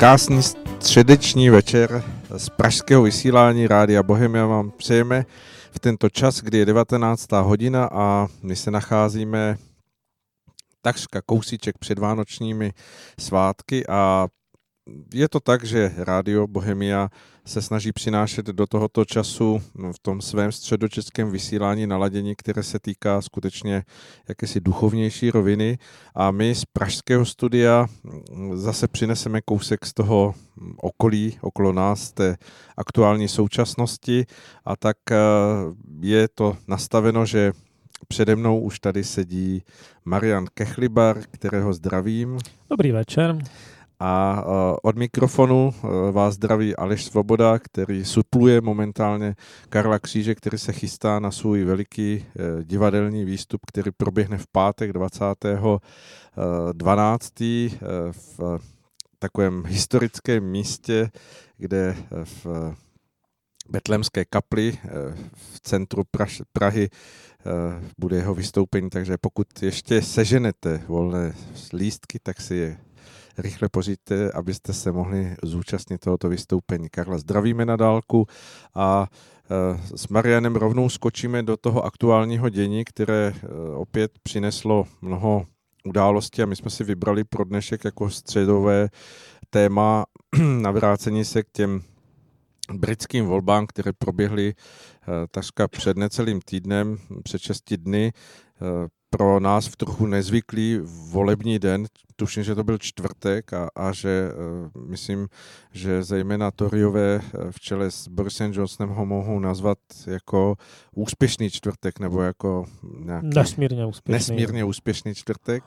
Krásný středeční večer z pražského vysílání Rádia Bohemia vám přejeme v tento čas, kdy je 19. hodina a my se nacházíme takřka kousíček před vánočními svátky a je to tak, že Rádio Bohemia se snaží přinášet do tohoto času v tom svém středočeském vysílání naladění, které se týká skutečně jakési duchovnější roviny. A my z pražského studia zase přineseme kousek z toho okolí, okolo nás, té aktuální současnosti. A tak eh, je to nastaveno, že Přede mnou už tady sedí Marian Kechlibar, kterého zdravím. Dobrý večer. A od mikrofonu vás zdraví Aleš Svoboda, který supluje momentálně Karla Kříže, který se chystá na svůj veliký e, divadelní výstup, který proběhne v pátek 20. 12. E, v takovém historickém místě, kde v Betlemské kapli v centru Prahy bude jeho vystoupení, takže pokud ještě seženete volné lístky, tak si je rychle pořiďte, abyste se mohli zúčastnit tohoto vystoupení. Karla, zdravíme na dálku a e, s Marianem rovnou skočíme do toho aktuálního dění, které e, opět přineslo mnoho událostí a my jsme si vybrali pro dnešek jako středové téma navrácení se k těm britským volbám, které proběhly e, takřka před necelým týdnem, před šesti dny pro nás v trochu nezvyklý volební den, tuším, že to byl čtvrtek a, a že uh, myslím, že zejména Toryové eh, v čele s Borisem Johnsonem ho mohou nazvat jako úspěšný čtvrtek nebo jako nějaký nesmírně úspěšný. Nesmírně úspěšný čtvrtek.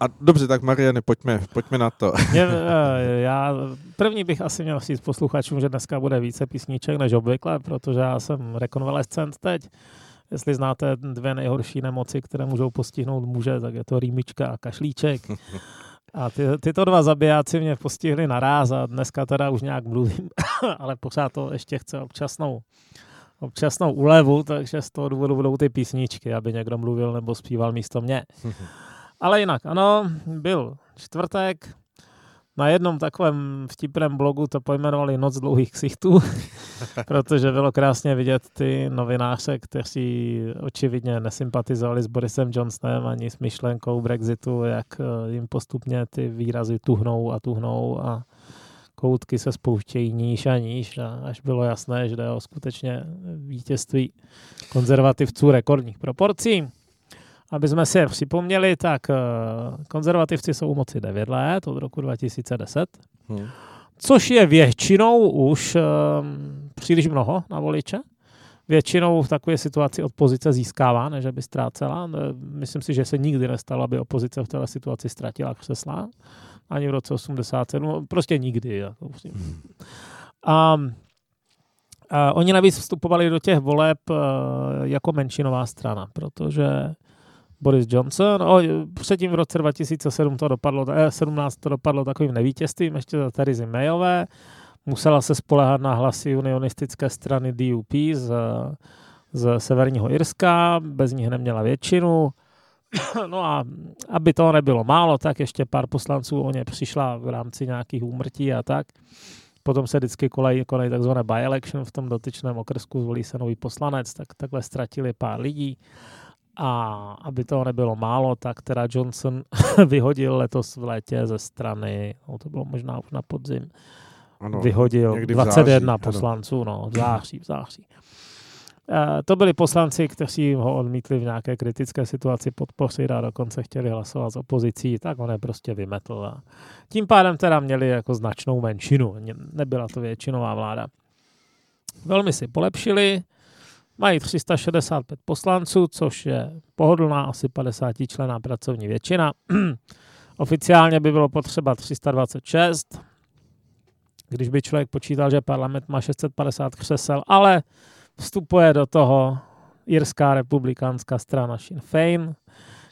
A dobře, tak Mariane, pojďme, pojďme na to. Já, eh, já první bych asi měl říct posluchačům, že dneska bude více písniček než obvykle, protože já jsem rekonvalescent teď. Jestli znáte dvě nejhorší nemoci, které můžou postihnout muže, tak je to rýmička a kašlíček. A ty, tyto dva zabijáci mě postihli naráz a dneska teda už nějak mluvím, ale pořád to ještě chce občasnou, občasnou úlevu, takže z toho důvodu budou ty písničky, aby někdo mluvil nebo zpíval místo mě. Ale jinak, ano, byl čtvrtek, na jednom takovém vtipném blogu to pojmenovali Noc dlouhých ksichtů, protože bylo krásně vidět ty novináře, kteří očividně nesympatizovali s Borisem Johnsonem ani s myšlenkou Brexitu, jak eh, jim postupně ty výrazy tuhnou a tuhnou a koutky se spouštějí níž a níž, a až bylo jasné, že jde o skutečně vítězství konzervativců rekordních proporcí. Aby jsme si je připomněli, tak eh, konzervativci jsou u moci 9 let od roku 2010, hmm. což je většinou už um, příliš mnoho na voliče. Většinou v takové situaci opozice získává, než by ztrácela. Myslím si, že se nikdy nestalo, aby opozice v této situaci ztratila křesla. Ani v roce 87. Prostě nikdy. Jako hmm. A, a oni navíc vstupovali do těch voleb uh, jako menšinová strana, protože Boris Johnson. O, předtím v roce 2007 to dopadlo, eh, 17 to dopadlo takovým nevítězstvím, ještě za Terezy Mayové. Musela se spolehat na hlasy unionistické strany DUP z, z Severního Irska, bez nich neměla většinu. No a aby to nebylo málo, tak ještě pár poslanců o ně přišla v rámci nějakých úmrtí a tak. Potom se vždycky konají, konají takzvané by-election v tom dotyčném okresku, zvolí se nový poslanec, tak takhle ztratili pár lidí. A aby toho nebylo málo, tak teda Johnson vyhodil letos v létě ze strany, no to bylo možná už na podzim, ano, vyhodil 21 září, poslanců, ano. no, v září, v září. E, to byli poslanci, kteří ho odmítli v nějaké kritické situaci podpořit a dokonce chtěli hlasovat s opozicí, tak on je prostě vymetl. A tím pádem teda měli jako značnou menšinu, nebyla to většinová vláda. Velmi si polepšili, Mají 365 poslanců, což je pohodlná asi 50 člená pracovní většina. Oficiálně by bylo potřeba 326, když by člověk počítal, že parlament má 650 křesel, ale vstupuje do toho Irská republikánská strana Sinn Féin,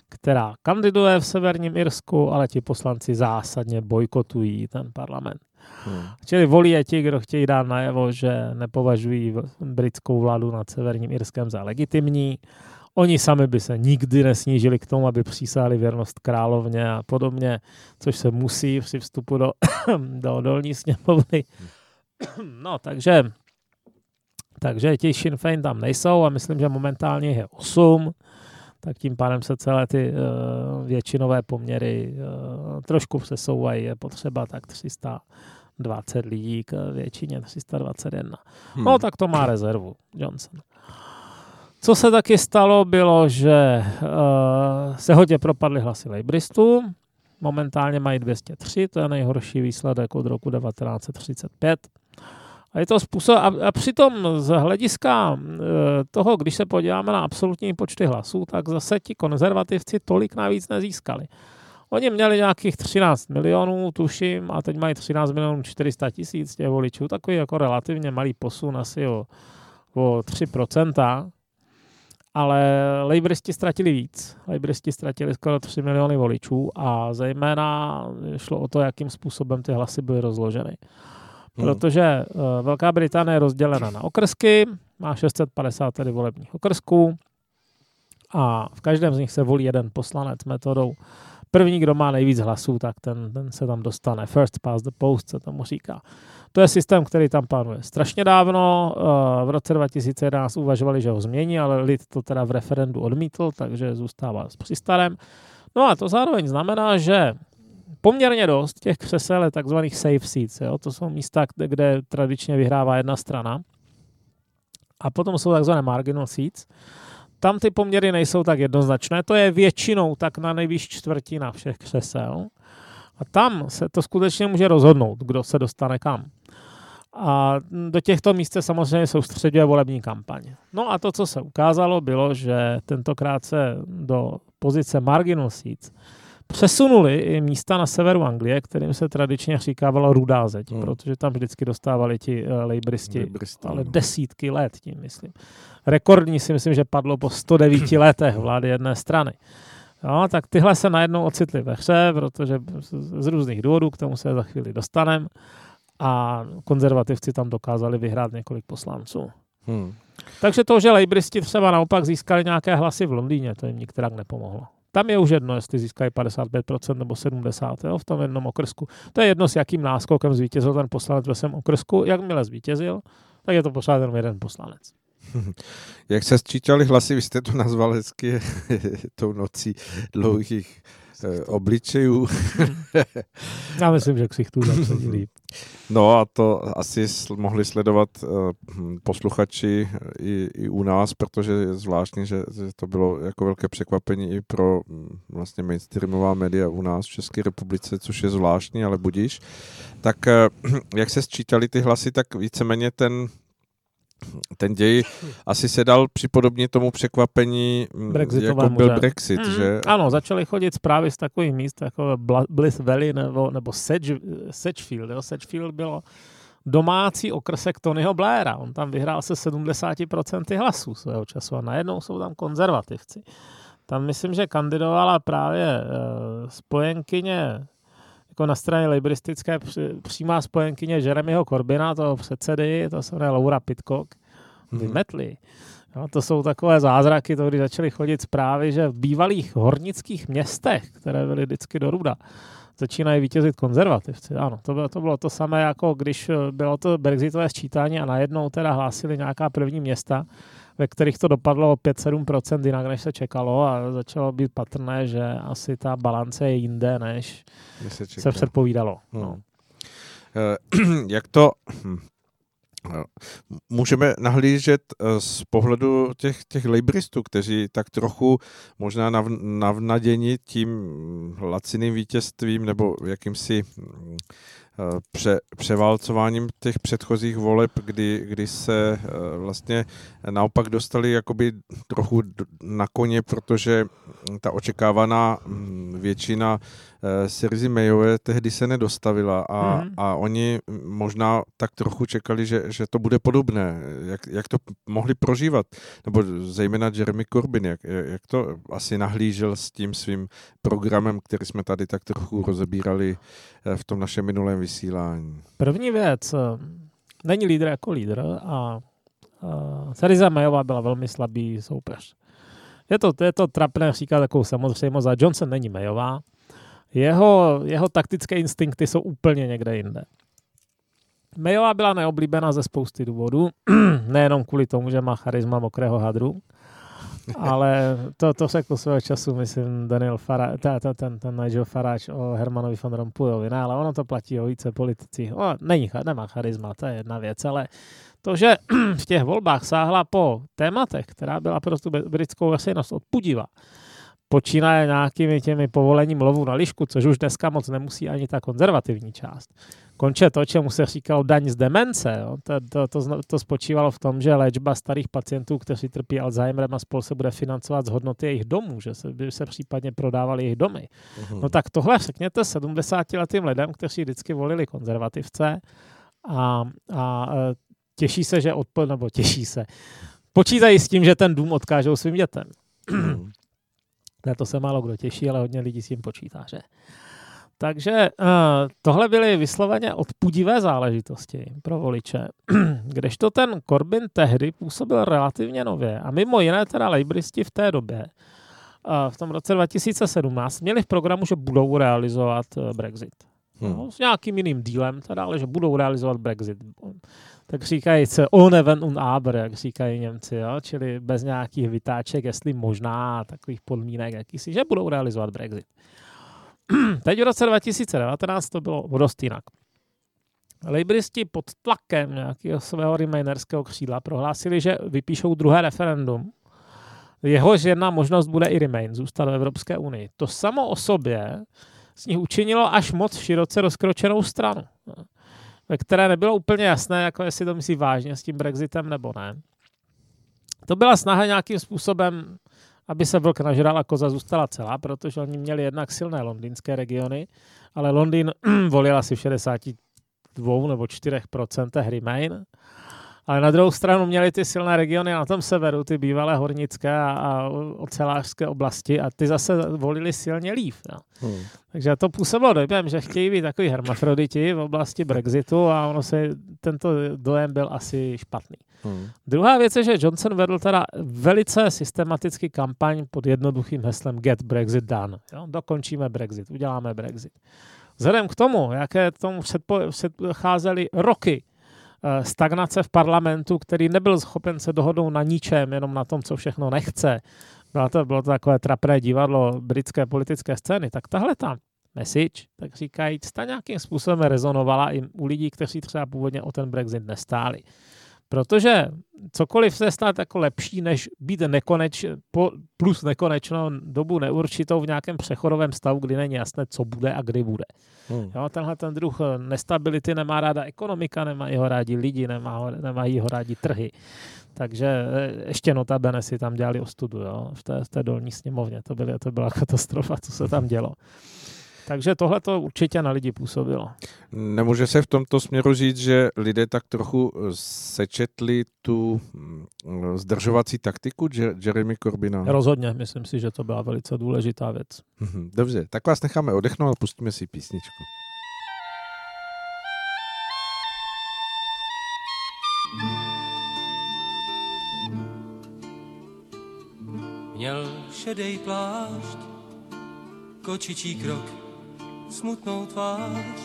která kandiduje v severním Irsku, ale ti poslanci zásadně bojkotují ten parlament. Hmm. Čili volí je ti, kdo chtějí dát najevo, že nepovažují britskou vládu nad Severním Irskem za legitimní. Oni sami by se nikdy nesnížili k tomu, aby přísáli věrnost královně a podobně, což se musí při vstupu do, do dolní sněmovny. No, takže, takže ti Sinn Féin tam nejsou a myslím, že momentálně je 8, tak tím pádem se celé ty uh, většinové poměry uh, trošku přesouvají. Je potřeba tak 320 lidí k většině 321. Hmm. No, tak to má rezervu Johnson. Co se taky stalo, bylo, že uh, se hodně propadly hlasy Labouristů. Momentálně mají 203, to je nejhorší výsledek od roku 1935. A je to způsob, a, a přitom z hlediska e, toho, když se podíváme na absolutní počty hlasů, tak zase ti konzervativci tolik navíc nezískali. Oni měli nějakých 13 milionů, tuším, a teď mají 13 milionů 400 tisíc těch voličů, takový jako relativně malý posun asi o, o 3%, ale Laboristi ztratili víc. Laboristi ztratili skoro 3 miliony voličů a zejména šlo o to, jakým způsobem ty hlasy byly rozloženy. Hmm. Protože uh, Velká Británie je rozdělena na okrsky, má 650 tedy volebních okrsků a v každém z nich se volí jeden poslanec metodou první, kdo má nejvíc hlasů, tak ten, ten se tam dostane. First past the post se tomu říká. To je systém, který tam panuje strašně dávno. V roce 2011 uvažovali, že ho změní, ale lid to teda v referendu odmítl, takže zůstává při starém. No a to zároveň znamená, že poměrně dost těch křesel takzvaných safe seats. Jo? To jsou místa, kde, kde tradičně vyhrává jedna strana. A potom jsou takzvané marginal seats. Tam ty poměry nejsou tak jednoznačné. To je většinou tak na nejvíc čtvrtina všech křesel. A tam se to skutečně může rozhodnout, kdo se dostane kam. A do těchto míst se samozřejmě soustředuje volební kampaň. No a to, co se ukázalo, bylo, že tentokrát se do pozice marginal seats přesunuli i místa na severu Anglie, kterým se tradičně říkávalo rudá zeď, hmm. protože tam vždycky dostávali ti uh, lejbristi, ale no. desítky let tím myslím. Rekordní si myslím, že padlo po 109 letech vlády jedné strany. No, tak tyhle se najednou ocitly ve hře, protože z různých důvodů, k tomu se za chvíli dostaneme, a konzervativci tam dokázali vyhrát několik poslanců. Hmm. Takže to, že lejbristi třeba naopak získali nějaké hlasy v Londýně, to jim nikterak nepomohlo. Tam je už jedno, jestli získají 55% nebo 70% jo, v tom jednom okrsku. To je jedno, s jakým náskokem zvítězil ten poslanec ve svém okrsku. Jakmile zvítězil, tak je to pořád jenom jeden poslanec. Jak se sčítali hlasy, vy jste to nazval hezky tou nocí dlouhých obličejů. Já myslím, že ksichtů zapsadí líp. No a to asi mohli sledovat uh, posluchači i, i u nás, protože je zvláštní, že, že to bylo jako velké překvapení i pro hm, vlastně mainstreamová média u nás v České republice, což je zvláštní, ale budíš. Tak jak se sčítali ty hlasy, tak víceméně ten ten děj asi se dal připodobnit tomu překvapení, mm, jako byl že? Brexit, mm, že? Ano, začaly chodit zprávy z takových míst, jako Bliss Valley nebo, nebo Sedge, Sedgefield. Jo? Sedgefield bylo domácí okrsek Tonyho Blaira. On tam vyhrál se 70% hlasů svého času a najednou jsou tam konzervativci. Tam myslím, že kandidovala právě uh, spojenkyně jako na straně liberistické přímá spojenkyně Jeremyho Corbina, toho předsedy, to se jmenuje Laura Pitcock, mhm. vymetli. No, to jsou takové zázraky, to když začaly chodit zprávy, že v bývalých hornických městech, které byly vždycky do ruda, začínají vítězit konzervativci. Ano, to bylo, to bylo to samé, jako když bylo to brexitové sčítání a najednou teda hlásili nějaká první města, ve kterých to dopadlo o 5-7% jinak, než se čekalo a začalo být patrné, že asi ta balance je jinde, než se, se předpovídalo. Hmm. No. Eh, jak to hm, eh, můžeme nahlížet eh, z pohledu těch, těch laboristů, kteří tak trochu možná nav, navnaděni tím laciným vítězstvím nebo jakýmsi hm, pře, převálcováním těch předchozích voleb, kdy, kdy se eh, vlastně naopak dostali jakoby trochu na koně, protože ta očekávaná hm, většina Eh, Sirzi Mayové tehdy se nedostavila a, mm. a oni možná tak trochu čekali, že, že to bude podobné. Jak, jak to mohli prožívat? Nebo zejména Jeremy Corbyn, jak, jak to asi nahlížel s tím svým programem, který jsme tady tak trochu rozebírali v tom našem minulém vysílání? První věc, eh, není lídr jako lídr a Syriza Mayová byla velmi slabý soupeř. Je to, je to trapné říkat takovou samozřejmost, a Johnson není Mayová. Jeho, jeho taktické instinkty jsou úplně někde jinde. Mayová byla neoblíbená ze spousty důvodů, nejenom kvůli tomu, že má charisma mokrého hadru, ale to, to řekl svého času, myslím, Daniel Farage, ta, ta, ten, ten Nigel Farage o Hermanovi van Rompuyovi, ne, ale ono to platí o více politici. O, není, nemá charisma, to je jedna věc, ale to, že v těch volbách sáhla po tématech, která byla prostě britskou veřejnost odpudivá, počínaje nějakými těmi povolením lovu na lišku, což už dneska moc nemusí ani ta konzervativní část. Konče to, čemu se říkalo daň z demence. Jo. To, to, to, to spočívalo v tom, že léčba starých pacientů, kteří trpí Alzheimerem a spol se bude financovat z hodnoty jejich domů, že se, by se případně prodávali jejich domy. Uhum. No tak tohle řekněte 70-letým lidem, kteří vždycky volili konzervativce a, a e, těší se, že odpo, nebo těší se. Počítají s tím, že ten dům odkážou svým dětem. Na to se málo kdo těší, ale hodně lidí s tím počítá, že? Takže uh, tohle byly vysloveně odpudivé záležitosti pro voliče, kdežto ten Corbyn tehdy působil relativně nově a mimo jiné teda lejbristi v té době, uh, v tom roce 2017, měli v programu, že budou realizovat uh, Brexit. Hmm. No, s nějakým jiným dílem, teda, ale že budou realizovat Brexit. Tak říkají se ohne ven und aber, jak říkají Němci, jo? čili bez nějakých vytáček, jestli možná takových podmínek, jakýsi, že budou realizovat Brexit. Teď v roce 2019 to bylo dost jinak. Lejbristi pod tlakem nějakého svého remainerského křídla prohlásili, že vypíšou druhé referendum. Jehož jedna možnost bude i Remain, zůstat v Evropské unii. To samo o sobě z nich učinilo až moc široce rozkročenou stranu, ve které nebylo úplně jasné, jako jestli to myslí vážně s tím Brexitem nebo ne. To byla snaha nějakým způsobem aby se vlk nažral a koza zůstala celá, protože oni měli jednak silné londýnské regiony, ale Londýn volil asi v 62 nebo 4% Remain. Ale na druhou stranu měli ty silné regiony na tom severu, ty bývalé hornické a, a ocelářské oblasti a ty zase volili silně lív. No. Hmm. Takže to působilo dojem, že chtějí být takový hermafroditi v oblasti Brexitu a ono se, tento dojem byl asi špatný. Hmm. Druhá věc je, že Johnson vedl teda velice systematický kampaň pod jednoduchým heslem Get Brexit done. Jo? Dokončíme Brexit, uděláme Brexit. Vzhledem k tomu, jaké tomu předcházely roky eh, stagnace v parlamentu, který nebyl schopen se dohodnout na ničem, jenom na tom, co všechno nechce. Bylo to, bylo to takové trapné divadlo britské politické scény. Tak tahle ta message, tak říkajíc, ta nějakým způsobem rezonovala i u lidí, kteří třeba původně o ten Brexit nestáli. Protože cokoliv se stát jako lepší, než být nekoneč, plus nekonečnou dobu neurčitou v nějakém přechodovém stavu, kdy není jasné, co bude a kdy bude. Hmm. Jo, tenhle ten druh nestability nemá ráda ekonomika, nemají ho rádi lidi, nemá ho, nemají ho rádi trhy. Takže e, ještě notabene si tam dělali ostudu jo, v, té, v té dolní sněmovně. To, byly, to byla katastrofa, co se tam dělo. Takže tohle to určitě na lidi působilo. Nemůže se v tomto směru říct, že lidé tak trochu eh, sečetli tu mm, zdržovací taktiku Jeremy Corbina? Rozhodně, myslím si, že to byla velice důležitá věc. Mhm, dobře, tak vás necháme odechnout a pustíme si písničku. Měl šedej plášť, kočičí krok, smutnou tvář.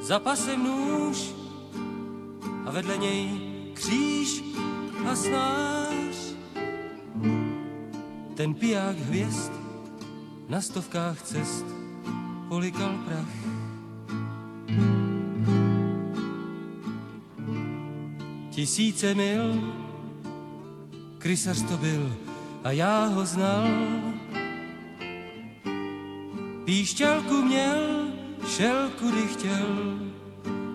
Za pasem nůž a vedle něj kříž a snář. Ten piják hvězd na stovkách cest polikal prach. Tisíce mil, krysař to byl a já ho znal. Píšťalku měl, šel kudy chtěl,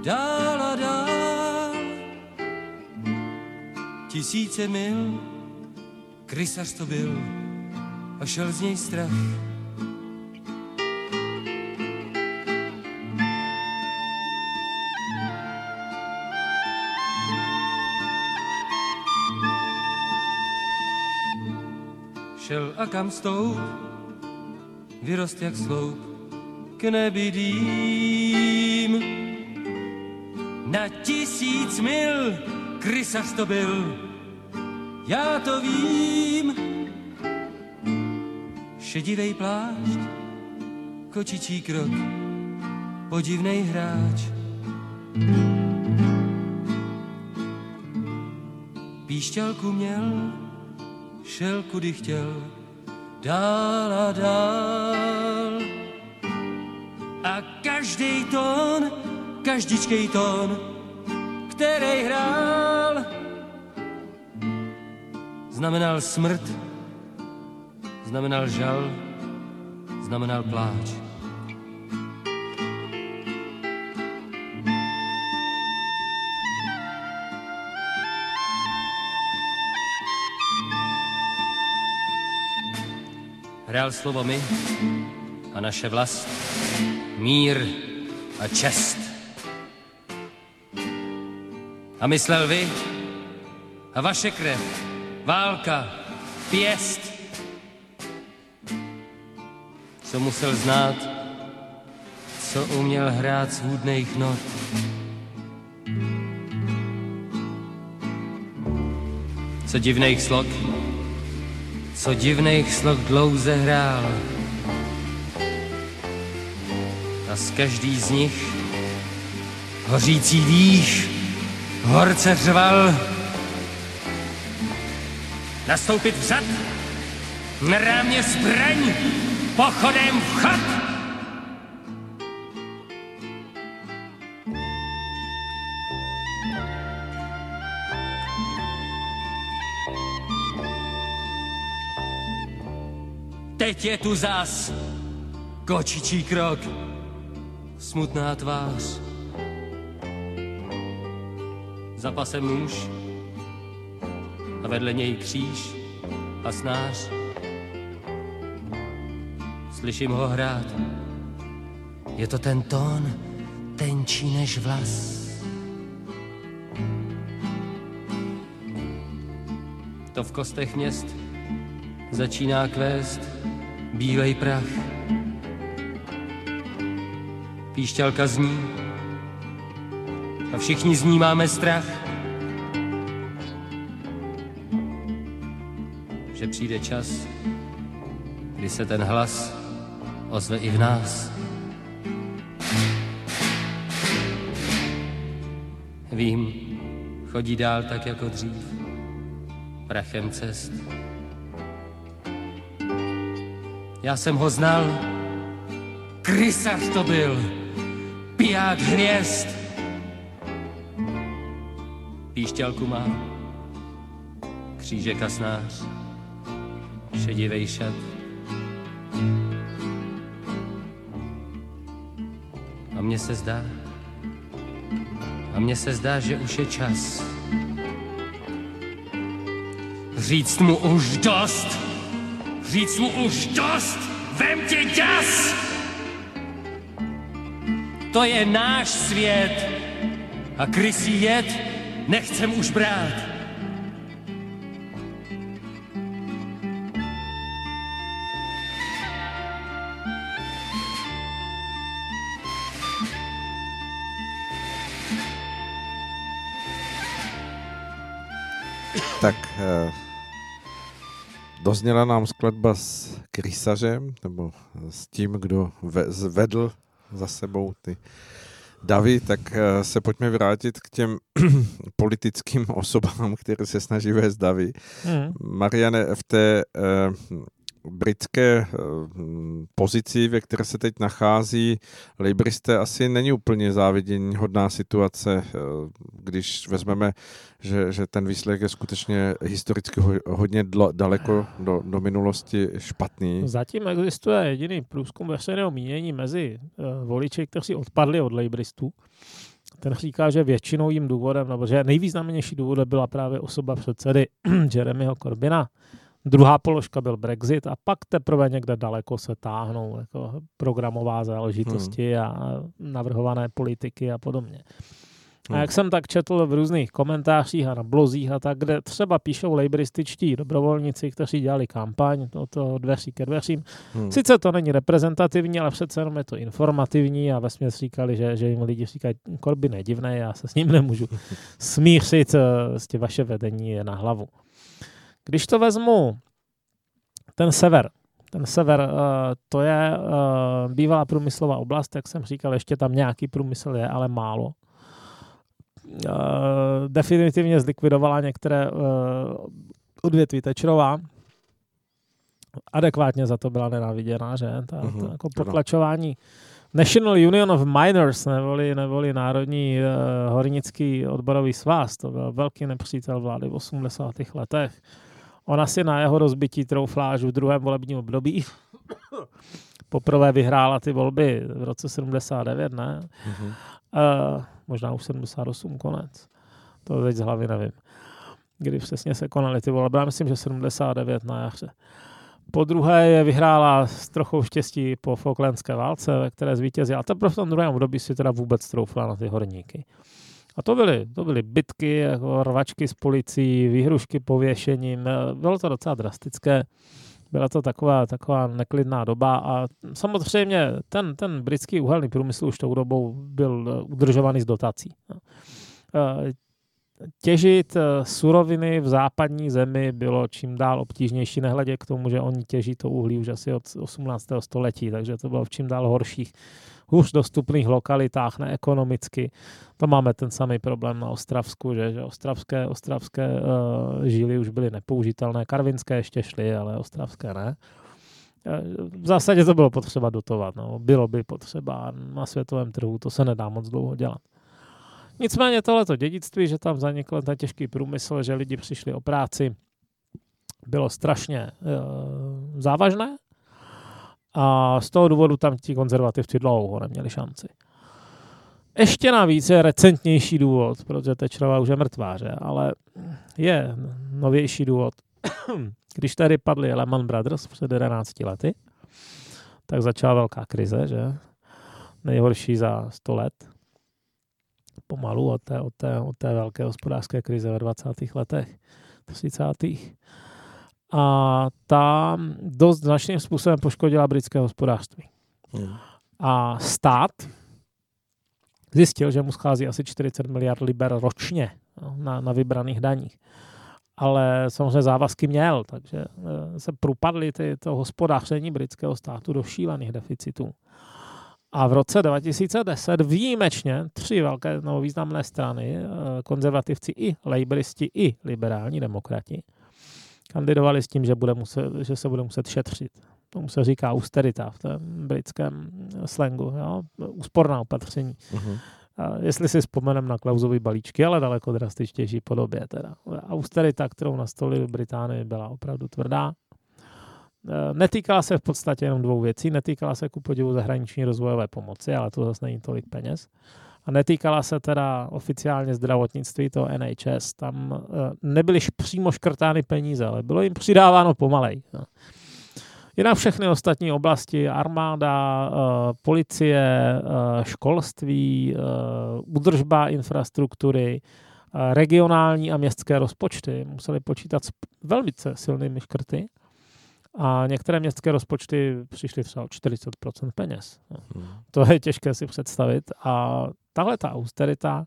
dál a dál. Tisíce mil, krysař to byl a šel z něj strach. Šel a kam stoup, vyrost jak sloup k nebydým. Na tisíc mil krysař to byl, já to vím. Šedivej plášť, kočičí krok, podivnej hráč. Píšťalku měl, šel kudy chtěl, dál a dál. A každý tón, každičkej tón, který hrál, znamenal smrt, znamenal žal, znamenal pláč. Hrál slovo my a naše vlast, mír a čest. A myslel vy a vaše krev, válka, pěst. Co musel znát, co uměl hrát z hůdných not. Co divných slok, co divných slok dlouze hrál. A z každý z nich hořící dých horce řval. Nastoupit vzad, na rámě zbraň, pochodem vchod. Teď je tu zas kočičí krok, smutná tvář. Za pasem nůž a vedle něj kříž a snář. Slyším ho hrát, je to ten tón, tenčí než vlas. To v kostech měst začíná kvést bílej prach. Píšťalka zní a všichni z ní máme strach. Že přijde čas, kdy se ten hlas ozve i v nás. Vím, chodí dál tak jako dřív, prachem cest. Já jsem ho znal, krysař to byl, piják hvězd. Píšťalku má, křížek a snář, šedivej šat. A mně se zdá, a mně se zdá, že už je čas říct mu už dost, říct mu už dost, vem tě ďas! To je náš svět a krysí jed nechcem už brát. Dozněla nám skladba s krysařem, nebo s tím, kdo ve, zvedl za sebou ty davy, tak eh, se pojďme vrátit k těm politickým osobám, které se snaží vést davy. Mm. Mariane, v té eh, britské eh, pozici, ve které se teď nachází Labouristé, asi není úplně závidění hodná situace, eh, když vezmeme, že, že ten výsledek je skutečně historicky hodně daleko do, do minulosti špatný. Zatím existuje jediný průzkum veřejného mínění mezi eh, voliči, kteří odpadli od Labouristů. Ten říká, že většinou jim důvodem, nebo že nejvýznamnější důvodem byla právě osoba předsedy Jeremyho Corbina, Druhá položka byl Brexit a pak teprve někde daleko se táhnou jako programová záležitosti hmm. a navrhované politiky a podobně. A hmm. jak jsem tak četl v různých komentářích a na blozích a tak, kde třeba píšou lejbrističtí dobrovolníci, kteří dělali kampaň to, to dveří ke dveřím. Hmm. Sice to není reprezentativní, ale přece jenom je to informativní a ve říkali, že, že jim lidi říkají, Korby nedivné, já se s ním nemůžu smířit, s vaše vedení je na hlavu. Když to vezmu, ten sever, ten sever, uh, to je uh, bývalá průmyslová oblast, jak jsem říkal, ještě tam nějaký průmysl je, ale málo. Uh, definitivně zlikvidovala některé odvětví Tečrová. Adekvátně za to byla nenáviděná, že? Ta, mm-hmm, ta jako potlačování National Union of Miners, neboli, neboli Národní uh, hornický odborový svaz, to byl velký nepřítel vlády v 80. letech. Ona si na jeho rozbití troufla až v druhém volebním období. Poprvé vyhrála ty volby v roce 79, ne? Mm-hmm. Uh, možná už 78 konec. To teď z hlavy nevím. Kdy přesně se konaly ty volby. Já myslím, že 79 na jaře. Po druhé je vyhrála s trochou štěstí po Falklandské válce, ve které zvítězila. A teprve v tom druhém období si teda vůbec troufla na ty horníky. A to byly, to byly bitky, jako rvačky s policií, výhrušky pověšením. Bylo to docela drastické. Byla to taková, taková neklidná doba a samozřejmě ten, ten britský uhelný průmysl už tou dobou byl udržovaný z dotací. Těžit eh, suroviny v západní zemi bylo čím dál obtížnější, nehledě k tomu, že oni těží to uhlí už asi od 18. století, takže to bylo v čím dál horších, hůř dostupných lokalitách, neekonomicky. To máme ten samý problém na Ostravsku, že, že ostravské, ostravské uh, žíly už byly nepoužitelné, karvinské ještě šly, ale ostravské ne. Eh, v zásadě to bylo potřeba dotovat, no. bylo by potřeba na světovém trhu, to se nedá moc dlouho dělat. Nicméně tohleto dědictví, že tam zanikl ten těžký průmysl, že lidi přišli o práci, bylo strašně e, závažné a z toho důvodu tam ti konzervativci dlouho neměli šanci. Ještě navíc je recentnější důvod, protože Tečrova už je mrtvá, že? ale je novější důvod. Když tady padly Lehman Brothers před 11 lety, tak začala velká krize, že? Nejhorší za 100 let pomalu od té, od té, od té velké hospodářské krize ve 20. letech, 30. A ta dost značným způsobem poškodila britské hospodářství. Hmm. A stát zjistil, že mu schází asi 40 miliard liber ročně no, na, na vybraných daních. Ale samozřejmě závazky měl, takže eh, se propadly ty, to hospodáření britského státu do šílených deficitů. A v roce 2010 výjimečně tři velké nebo významné strany, eh, konzervativci i laboristi, i liberální demokrati, kandidovali s tím, že, bude muset, že se bude muset šetřit. Tomu se říká austerita v tom britském slangu, jo? úsporná opatření. Uh-huh. A jestli si vzpomeneme na klauzové balíčky, ale daleko drastičtější podobě. Teda. Austerita, kterou nastolili v Británii, byla opravdu tvrdá. Eh, netýkala se v podstatě jenom dvou věcí. Netýkala se ku podivu zahraniční rozvojové pomoci, ale to zase není tolik peněz. A netýkala se teda oficiálně zdravotnictví, to NHS. Tam eh, nebyly přímo škrtány peníze, ale bylo jim přidáváno pomalej. No. Jinak všechny ostatní oblasti, armáda, eh, policie, školství, údržba infrastruktury, regionální a městské rozpočty museli počítat s velmi silnými škrty. A některé městské rozpočty přišly třeba o 40% peněz. Hmm. To je těžké si představit. A tahle ta austerita,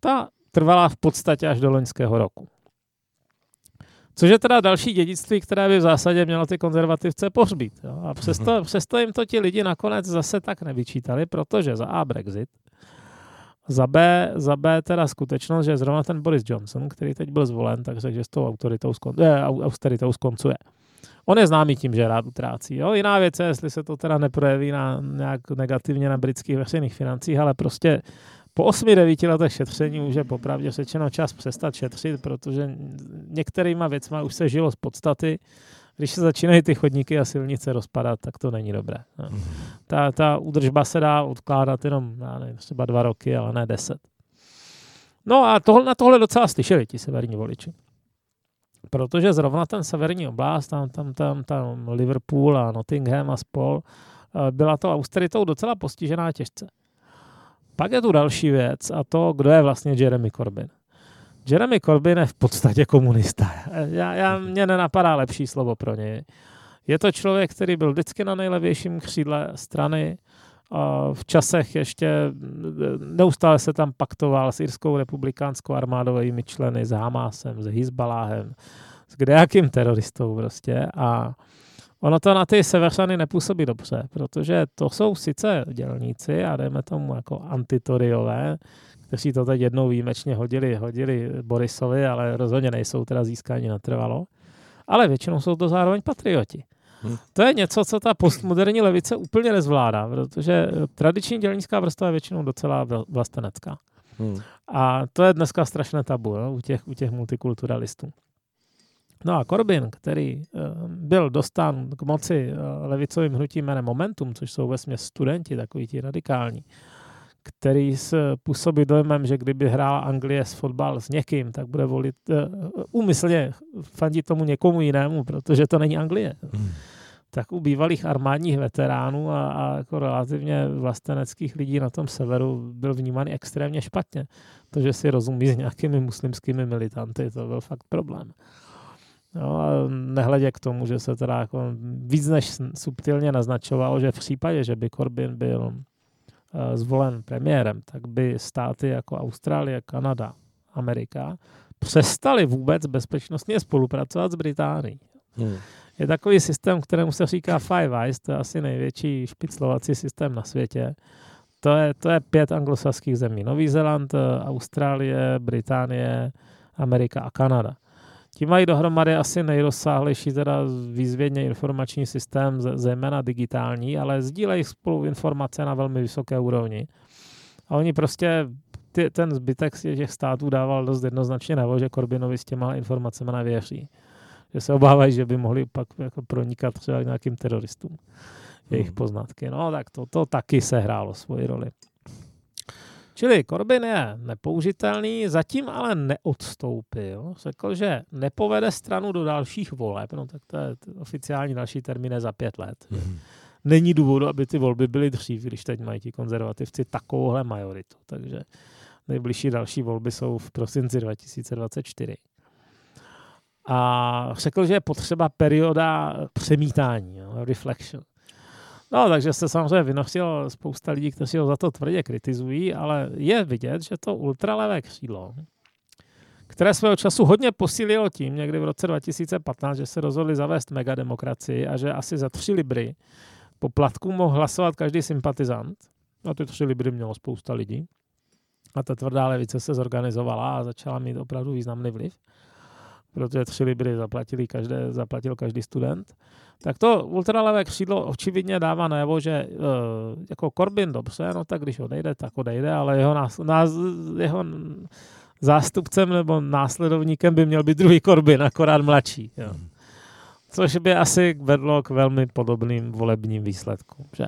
ta trvala v podstatě až do loňského roku. Což je teda další dědictví, které by v zásadě mělo ty konzervativce pohřbít. Jo? A přesto, hmm. přesto jim to ti lidi nakonec zase tak nevyčítali, protože za A Brexit, za B, za B teda skutečnost, že zrovna ten Boris Johnson, který teď byl zvolen, takže s tou autoritou skon, eh, austeritou skoncuje. On je známý tím, že rád utrácí. Jo? Jiná věc je, jestli se to teda neprojeví na, nějak negativně na britských veřejných financích, ale prostě po 8-9 letech šetření už je popravdě řečeno čas přestat šetřit, protože některýma věcma už se žilo z podstaty. Když se začínají ty chodníky a silnice rozpadat, tak to není dobré. No. Ta, ta údržba se dá odkládat jenom já nevím, třeba dva roky, ale ne deset. No a tohle, na tohle docela slyšeli ti severní voliči protože zrovna ten severní oblast, tam, tam, tam, tam Liverpool a Nottingham a spol, eh, byla to austeritou docela postižená těžce. Pak je tu další věc a to, kdo je vlastně Jeremy Corbyn. Jeremy Corbyn je v podstatě komunista. Já, já, mě nenapadá lepší slovo pro něj. Je to člověk, který byl vždycky na nejlevějším křídle strany, v časech ještě neustále se tam paktoval s Irskou republikánskou armádovými členy, s Hamásem, s Hezbaláhem, s kdejakým teroristou prostě a ono to na ty severany nepůsobí dobře, protože to jsou sice dělníci a dejme tomu jako antitoriové, kteří to teď jednou výjimečně hodili, hodili Borisovi, ale rozhodně nejsou teda získání natrvalo. Ale většinou jsou to zároveň patrioti. To je něco, co ta postmoderní levice úplně nezvládá, protože tradiční dělnická vrstva je většinou docela vlastenecká. Hmm. A to je dneska strašné tabu jo, u, těch, u těch multikulturalistů. No a Corbyn, který uh, byl dostán k moci uh, levicovým hnutím jménem Momentum, což jsou ve studenti, takový ti radikální, který se působí dojmem, že kdyby hrála Anglie s fotbal s někým, tak bude volit uh, úmyslně fandit tomu někomu jinému, protože to není Anglie. Hmm. Tak u bývalých armádních veteránů a, a jako relativně vlasteneckých lidí na tom severu byl vnímaný extrémně špatně. To, že si rozumí s nějakými muslimskými militanty, to byl fakt problém. No, a nehledě k tomu, že se teda jako víc než subtilně naznačovalo, že v případě, že by Corbyn byl zvolen premiérem, tak by státy jako Austrálie, Kanada, Amerika přestali vůbec bezpečnostně spolupracovat s Británií. Hmm. Je takový systém, kterému se říká Five Eyes, to je asi největší špiclovací systém na světě. To je, to je pět anglosaských zemí. Nový Zéland, Austrálie, Británie, Amerika a Kanada. Ti mají dohromady asi nejrozsáhlejší teda výzvědně informační systém, zejména digitální, ale sdílejí spolu informace na velmi vysoké úrovni. A oni prostě, ty, ten zbytek z těch států dával dost jednoznačně najevo, že Korbinovi s těma informacemi nevěří. Že se obávají, že by mohli pak jako pronikat třeba k nějakým teroristům jejich hmm. poznatky. No tak to, to taky sehrálo svoji roli. Čili Corbyn je nepoužitelný, zatím ale neodstoupil. Řekl, že nepovede stranu do dalších voleb, no tak to je oficiální další termín za pět let. Mm-hmm. Není důvodu, aby ty volby byly dřív, když teď mají ti konzervativci takovouhle majoritu. Takže nejbližší další volby jsou v prosinci 2024. A řekl, že je potřeba perioda přemítání, reflection. No, takže se samozřejmě vynosil spousta lidí, kteří ho za to tvrdě kritizují, ale je vidět, že to ultralevé křídlo, které svého času hodně posílilo tím, někdy v roce 2015, že se rozhodli zavést megademokracii a že asi za tři libry poplatku mohl hlasovat každý sympatizant. A ty tři libry mělo spousta lidí. A ta tvrdá levice se zorganizovala a začala mít opravdu významný vliv protože tři libry zaplatili každé, zaplatil každý student, tak to ultralevé křídlo očividně dává najevo, že uh, jako Corbyn dobře, no tak když odejde, tak odejde, ale jeho, nás, nás, jeho zástupcem nebo následovníkem by měl být druhý Corbyn, akorát mladší. Jo. Hmm. Což by asi vedlo k velmi podobným volebním výsledkům. Že?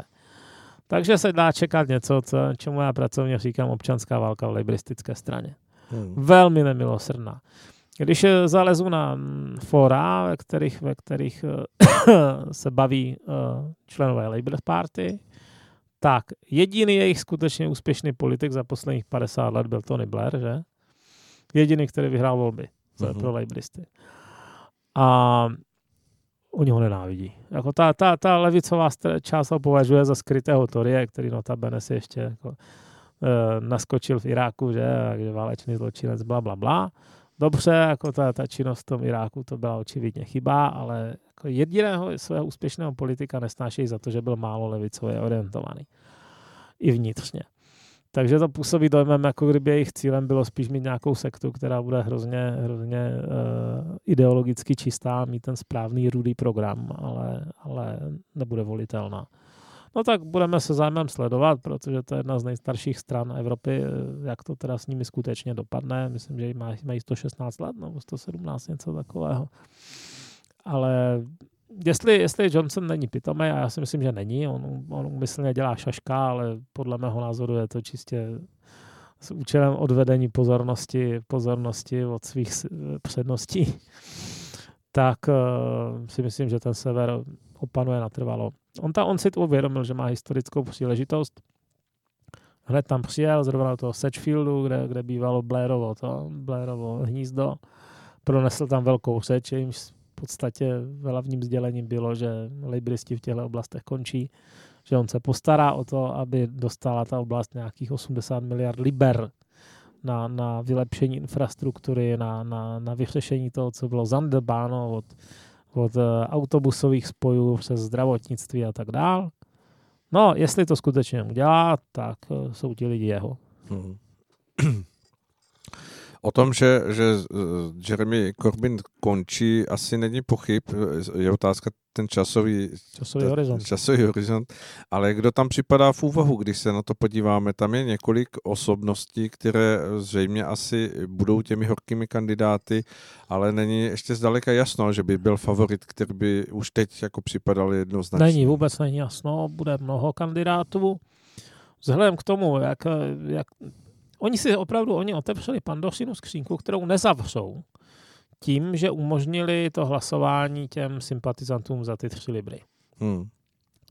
Takže se dá čekat něco, co, čemu já pracovně říkám občanská válka v libristické straně. Hmm. Velmi nemilosrdná. Když zalezu na mm, fora, ve kterých, ve kterých eh, se baví eh, členové Labour Party, tak jediný jejich skutečně úspěšný politik za posledních 50 let byl Tony Blair, že? Jediný, který vyhrál volby uh-huh. pro Labouristy. A oni ho nenávidí. Jako ta, ta, ta levicová část ho považuje za skrytého Torie, který notabene si ještě jako, uh, naskočil v Iráku, že, takže válečný zločinec, bla, bla, bla dobře, jako ta, ta činnost v tom Iráku, to byla očividně chyba, ale jako jediného svého úspěšného politika nesnášejí za to, že byl málo levicově orientovaný. I vnitřně. Takže to působí dojmem, jako kdyby jejich cílem bylo spíš mít nějakou sektu, která bude hrozně, hrozně uh, ideologicky čistá, mít ten správný rudý program, ale, ale nebude volitelná. No tak budeme se zájmem sledovat, protože to je jedna z nejstarších stran Evropy, eh, jak to teda s nimi skutečně dopadne. Myslím, že mají 116 let nebo 117, něco takového. Ale jestli, jestli Johnson není pitomý, a já si myslím, že není, on, on umyslně dělá šaška, ale podle mého názoru je to čistě s účelem odvedení pozornosti, pozornosti od svých předností, tak uh, si myslím, že ten sever opanuje natrvalo. On, ta, on si to uvědomil, že má historickou příležitost. Hned tam přijel, zrovna do toho Sedgefieldu, kde, kde bývalo Blairovo, to, Blairovo hnízdo. Pronesl tam velkou řeč, jejímž v podstatě hlavním sdělením bylo, že libristi v těchto oblastech končí, že on se postará o to, aby dostala ta oblast nějakých 80 miliard liber na, na vylepšení infrastruktury, na, na, na vyřešení toho, co bylo zanedbáno od, od eh, autobusových spojů přes zdravotnictví a tak dál. No, jestli to skutečně udělá, tak eh, jsou ti lidi jeho. Hmm. O tom, že, že eh, Jeremy Corbyn končí, asi není pochyb. Je otázka ten časový, časový, horizont. časový horizont. Ale kdo tam připadá v úvahu, když se na to podíváme? Tam je několik osobností, které zřejmě asi budou těmi horkými kandidáty, ale není ještě zdaleka jasno, že by byl favorit, který by už teď jako připadal jednoznačně. Není, vůbec není jasno. Bude mnoho kandidátů. Vzhledem k tomu, jak, jak Oni si opravdu, oni otevřeli pandořinu skřínku, kterou nezavřou tím, že umožnili to hlasování těm sympatizantům za ty tři libry. Hmm.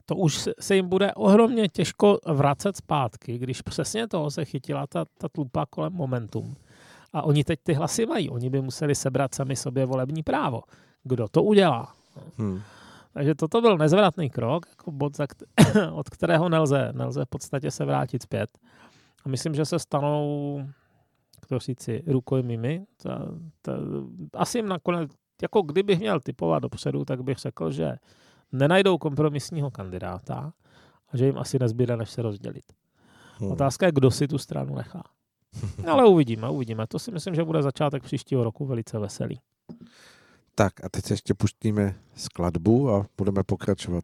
To už se jim bude ohromně těžko vracet zpátky, když přesně toho se chytila ta, ta tlupa kolem momentum. A oni teď ty hlasy mají. Oni by museli sebrat sami sobě volební právo. Kdo to udělá? Hmm. Takže toto byl nezvratný krok, jako bod, od kterého nelze, nelze v podstatě se vrátit zpět. A myslím, že se stanou, kdo říci, rukojmými. Ta, ta, asi jim nakonec, jako kdybych měl typovat dopředu, tak bych řekl, že nenajdou kompromisního kandidáta a že jim asi nezbyde, než se rozdělit. Hmm. Otázka je, kdo si tu stranu nechá. Ale uvidíme, uvidíme. To si myslím, že bude začátek příštího roku velice veselý. Tak a teď se ještě pustíme skladbu a budeme pokračovat.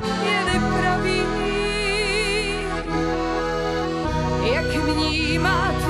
Mà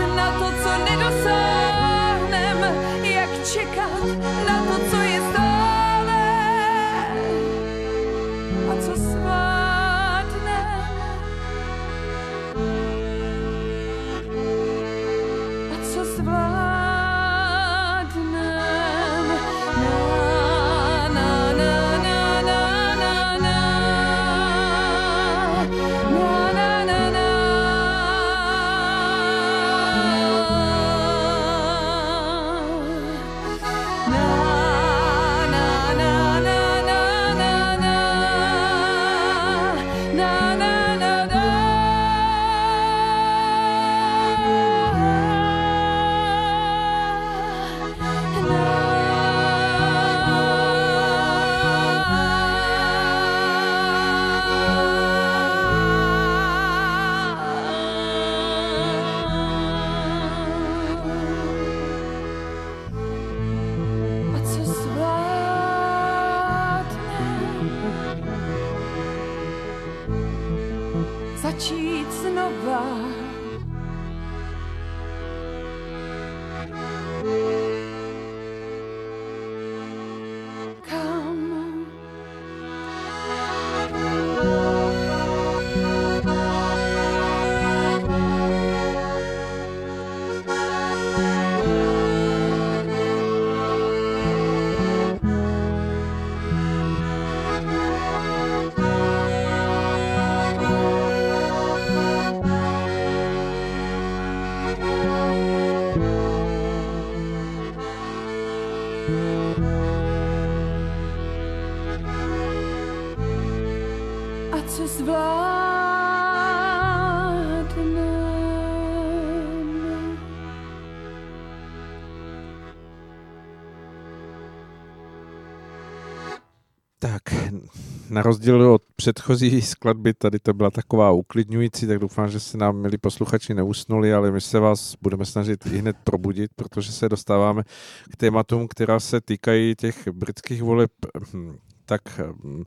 na rozdíl od předchozí skladby, tady to byla taková uklidňující, tak doufám, že se nám, milí posluchači, neusnuli, ale my se vás budeme snažit i hned probudit, protože se dostáváme k tématům, která se týkají těch britských voleb. Hm, tak hm,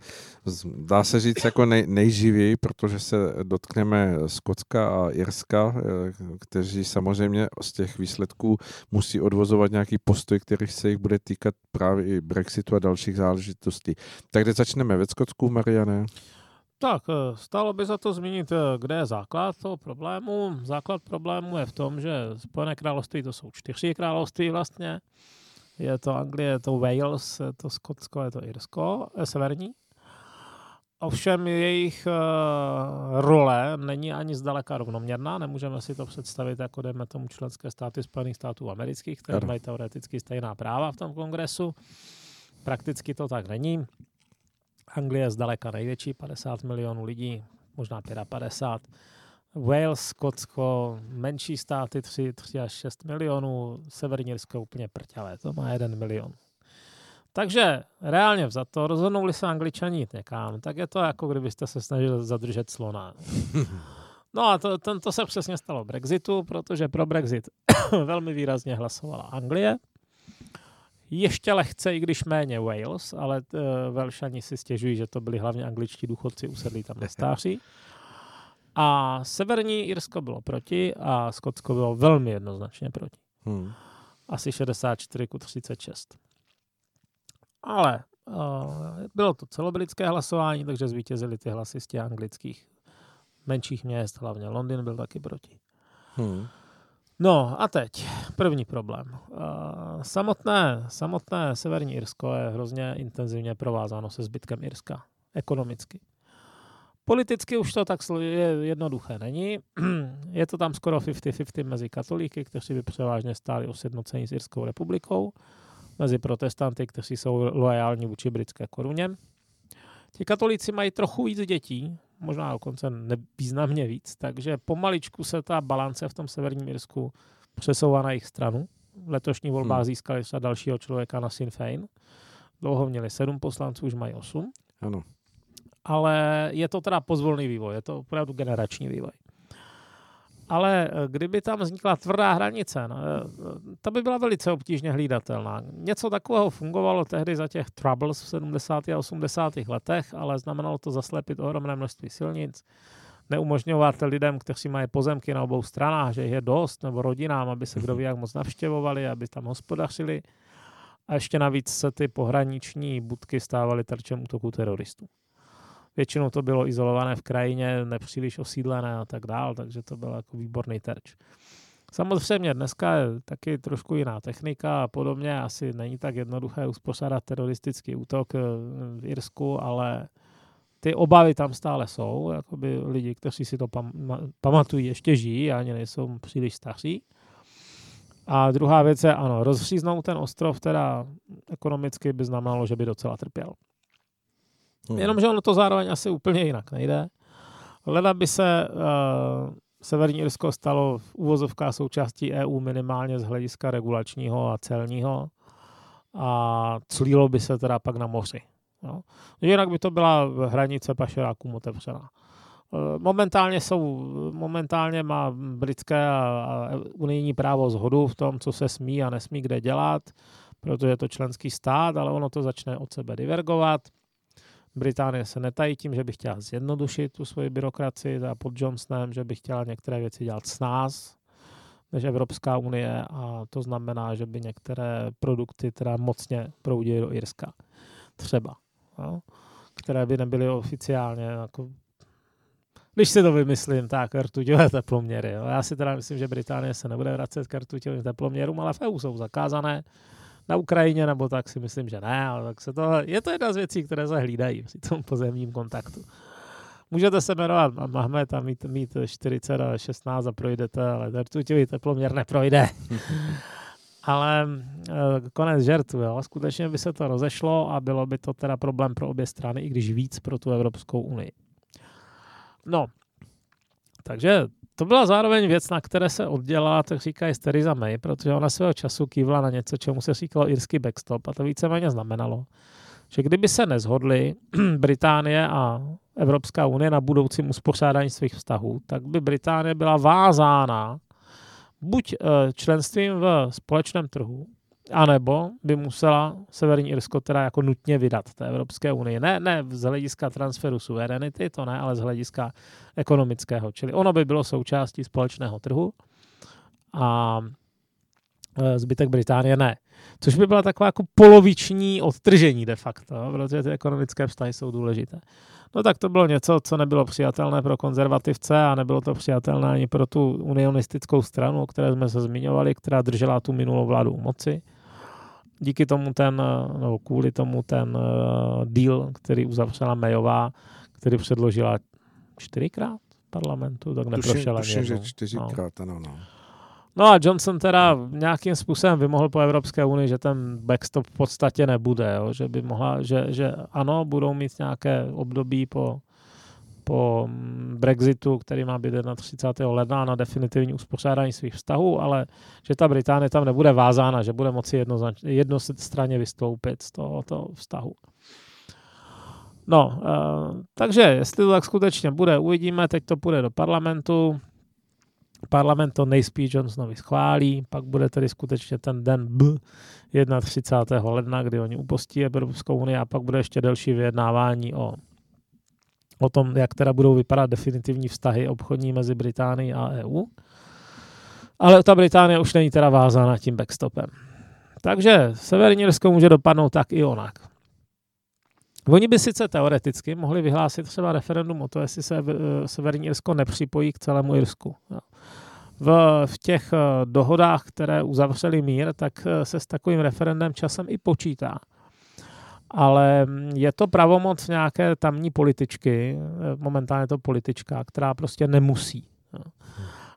dá se říct jako nej, nejživěji, protože se dotkneme Skotska a Irska, eh, kteří samozřejmě z těch výsledků musí odvozovat nějaký postoj, který se jich bude týkat právě i Brexitu a dalších záležitostí. Tak kde začneme? Ve Skotsku, Mariane? Tak, eh, stálo by za to zmínit, eh, kde je základ toho problému. Základ problému je v tom, že Spojené království to jsou čtyři království vlastně. Je to Anglie, je to Wales, je to Skotsko, je to Irsko, je severní. Ovšem jejich uh, role není ani zdaleka rovnoměrná, nemůžeme si to představit jako dejme tomu členské státy Spojených států amerických, které mají teoreticky stejná práva v tom kongresu. Prakticky to tak není. Anglie je zdaleka největší, 50 milionů lidí, možná 55. Wales, Skotsko, menší státy 3, 3 až 6 milionů, Severní Irsko úplně prťavé, to má 1 milion. Takže reálně to rozhodnou se angličani jít někam, tak je to jako kdybyste se snažili zadržet slona. No a to, ten, to se přesně stalo Brexitu, protože pro Brexit velmi výrazně hlasovala Anglie. Ještě lehce, i když méně Wales, ale uh, Velšani si stěžují, že to byli hlavně angličtí důchodci usedlí tam na stáří. A Severní Irsko bylo proti a Skotsko bylo velmi jednoznačně proti. Hmm. Asi 64 ku 36. Ale uh, bylo to celobritské hlasování, takže zvítězili ty hlasy z těch anglických menších měst, hlavně Londýn byl taky proti. Hmm. No a teď první problém. Uh, samotné, samotné Severní Irsko je hrozně intenzivně provázáno se zbytkem Irska ekonomicky. Politicky už to tak je jednoduché není. Je to tam skoro 50-50 mezi katolíky, kteří by převážně stáli o sjednocení s Irskou republikou, mezi protestanty, kteří jsou loajální vůči britské koruně. Ti katolíci mají trochu víc dětí, možná dokonce nevýznamně víc, takže pomaličku se ta balance v tom severním Irsku přesouvá na jejich stranu. V letošní volbách hmm. získali třeba dalšího člověka na Sinn Féin. Dlouho měli sedm poslanců, už mají osm. Ano ale je to teda pozvolný vývoj, je to opravdu generační vývoj. Ale eh, kdyby tam vznikla tvrdá hranice, no, eh, ta by byla velice obtížně hlídatelná. Něco takového fungovalo tehdy za těch troubles v 70. a 80. letech, ale znamenalo to zaslepit ohromné množství silnic, neumožňovat lidem, kteří mají pozemky na obou stranách, že je dost, nebo rodinám, aby se kdo ví jak moc navštěvovali, aby tam hospodařili. A ještě navíc se ty pohraniční budky stávaly terčem útoku teroristů. Většinou to bylo izolované v krajině, nepříliš osídlené a tak dál, takže to byl jako výborný terč. Samozřejmě dneska je taky trošku jiná technika a podobně. Asi není tak jednoduché uspořádat teroristický útok eh, v Irsku, ale ty obavy tam stále jsou. Jakoby lidi, kteří si to pam- pamatují, ještě žijí ani nejsou příliš staří. A druhá věc je, ano, rozříznout ten ostrov teda ekonomicky by znamenalo, že by docela trpěl. Hmm. Jenomže ono to zároveň asi úplně jinak nejde. Leda by se uh, Severní Irsko stalo v úvozovkách součástí EU minimálně z hlediska regulačního a celního a clílo by se teda pak na moři. No. Jinak by to byla hranice pašerákům otevřená. Eh, momentálně jsou, momentálně má britské a unijní právo zhodu v tom, co se smí a nesmí kde dělat, protože je to členský stát, ale ono to začne od sebe divergovat. Británie se netají tím, že by chtěla zjednodušit tu svoji byrokracii za pod Johnsonem, že by chtěla některé věci dělat s nás, než Evropská unie a to znamená, že by některé produkty teda mocně proudily do Irska. Třeba. No, které by nebyly oficiálně jako když si to vymyslím, tak rtuťové teploměry. Jo. Já si teda myslím, že Británie se nebude vracet k rtuťovým teploměrům, ale v EU jsou zakázané na Ukrajině, nebo tak si myslím, že ne, ale tak se to, je to jedna z věcí, které se hlídají při tom pozemním kontaktu. Můžete se jmenovat Mahmed a mít, mít 40 a 16 a projdete, ale ten rtuťový teploměr neprojde. ale eh, konec žertu, jo. Skutečně by se to rozešlo a bylo by to teda problém pro obě strany, i když víc pro tu Evropskou unii. No, takže to byla zároveň věc, na které se oddělala, tak říkají Theresa May, protože ona svého času kývla na něco, čemu se říkalo irský backstop a to víceméně znamenalo, že kdyby se nezhodli Británie a Evropská unie na budoucím uspořádání svých vztahů, tak by Británie byla vázána buď eh, členstvím v společném trhu, anebo by musela Severní Irsko teda jako nutně vydat té Evropské unii. Ne, ne z hlediska transferu suverenity, to ne, ale z hlediska ekonomického. Čili ono by bylo součástí společného trhu a e, zbytek Británie ne. Což by byla taková jako poloviční odtržení de facto, protože ty ekonomické vztahy jsou důležité. No tak to bylo něco, co nebylo přijatelné pro konzervativce a nebylo to přijatelné ani pro tu unionistickou stranu, o které jsme se zmiňovali, která držela tu minulou vládu u moci díky tomu ten, no kvůli tomu ten uh, deal, který uzavřela Mayová, který předložila čtyřikrát parlamentu, tak neprošel ani jednou. že čtyřikrát, no. ano, no. No a Johnson teda nějakým způsobem vymohl po Evropské unii, že ten backstop v podstatě nebude, jo? že by mohla, že, že ano, budou mít nějaké období po po Brexitu, který má být 31. ledna na definitivní uspořádání svých vztahů, ale že ta Británie tam nebude vázána, že bude moci jednostranně vystoupit z tohoto vztahu. No, uh, takže jestli to tak skutečně bude, uvidíme, teď to půjde do parlamentu, parlament to nejspíš Johnsonovi schválí, pak bude tedy skutečně ten den B 31. ledna, kdy oni upostí Evropskou unii a pak bude ještě delší vyjednávání o o tom, jak teda budou vypadat definitivní vztahy obchodní mezi Británií a EU. Ale ta Británie už není teda vázána tím backstopem. Takže Severní Irsko může dopadnout tak i onak. Oni by sice teoreticky mohli vyhlásit třeba referendum o to, jestli se eh, Severní Irsko nepřipojí k celému Irsku. V, v těch eh, dohodách, které uzavřeli mír, tak eh, se s takovým referendem časem i počítá ale je to pravomoc nějaké tamní političky, momentálně to politička, která prostě nemusí.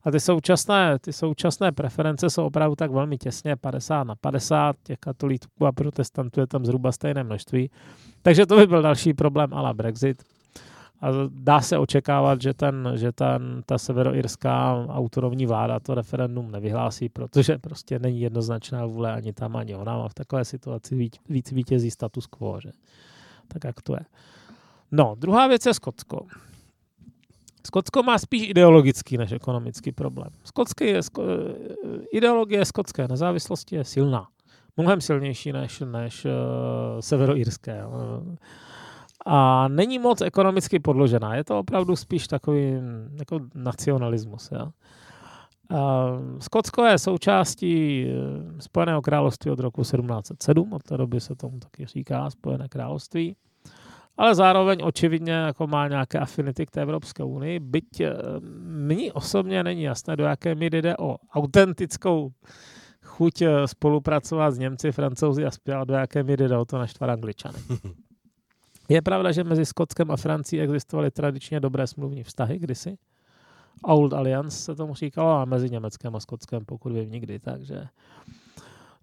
A ty současné, ty současné preference jsou opravdu tak velmi těsně 50 na 50, těch katolíků a protestantů je tam zhruba stejné množství. Takže to by byl další problém ala Brexit. A dá se očekávat, že, ten, že ten, ta severoirská autonomní vláda to referendum nevyhlásí, protože prostě není jednoznačná vůle ani tam, ani ona. A v takové situaci víc, vítězí status quo. Že? Tak jak to je. No, druhá věc je Skotsko. Skotsko má spíš ideologický než ekonomický problém. Skotský je, sko, ideologie skotské nezávislosti je silná. Mnohem silnější než, než uh, severoírské. Uh, a není moc ekonomicky podložená. Je to opravdu spíš takový jako nacionalismus. Ja. Skotsko je součástí eh, Spojeného království od roku 1707, od té doby se tomu taky říká Spojené království, ale zároveň očividně jako má nějaké afinity k té Evropské unii, byť eh, mně osobně není jasné, do jaké míry jde o autentickou chuť eh, spolupracovat s Němci, Francouzi a do jaké míry jde o to naštvat Angličany. Je pravda, že mezi Skotskem a Francií existovaly tradičně dobré smluvní vztahy kdysi. Old Alliance se tomu říkalo a mezi Německem a Skotskem, pokud vím nikdy, takže...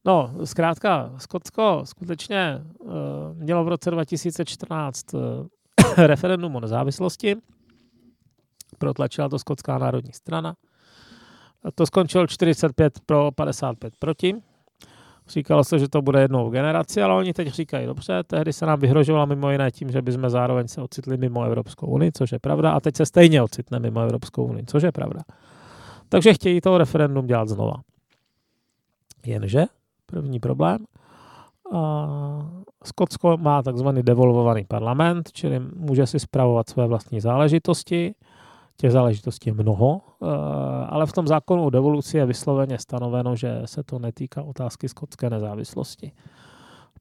No, zkrátka, Skotsko skutečně uh, mělo v roce 2014 uh, eh, referendum o nezávislosti. Protlačila to Skotská národní strana. To skončilo 45 pro, 55 proti. Říkalo se, že to bude jednou v generaci, ale oni teď říkají, dobře, tehdy se nám vyhrožovalo mimo jiné tím, že bychom zároveň se ocitli mimo Evropskou unii, což je pravda, a teď se stejně ocitne mimo Evropskou unii, což je pravda. Takže chtějí to referendum dělat znova. Jenže, první problém, Skotsko má takzvaný devolvovaný parlament, čili může si spravovat své vlastní záležitosti. Těch záležitostí je mnoho, eh, ale v tom zákonu o devoluci je vysloveně stanoveno, že se to netýká otázky skotské nezávislosti.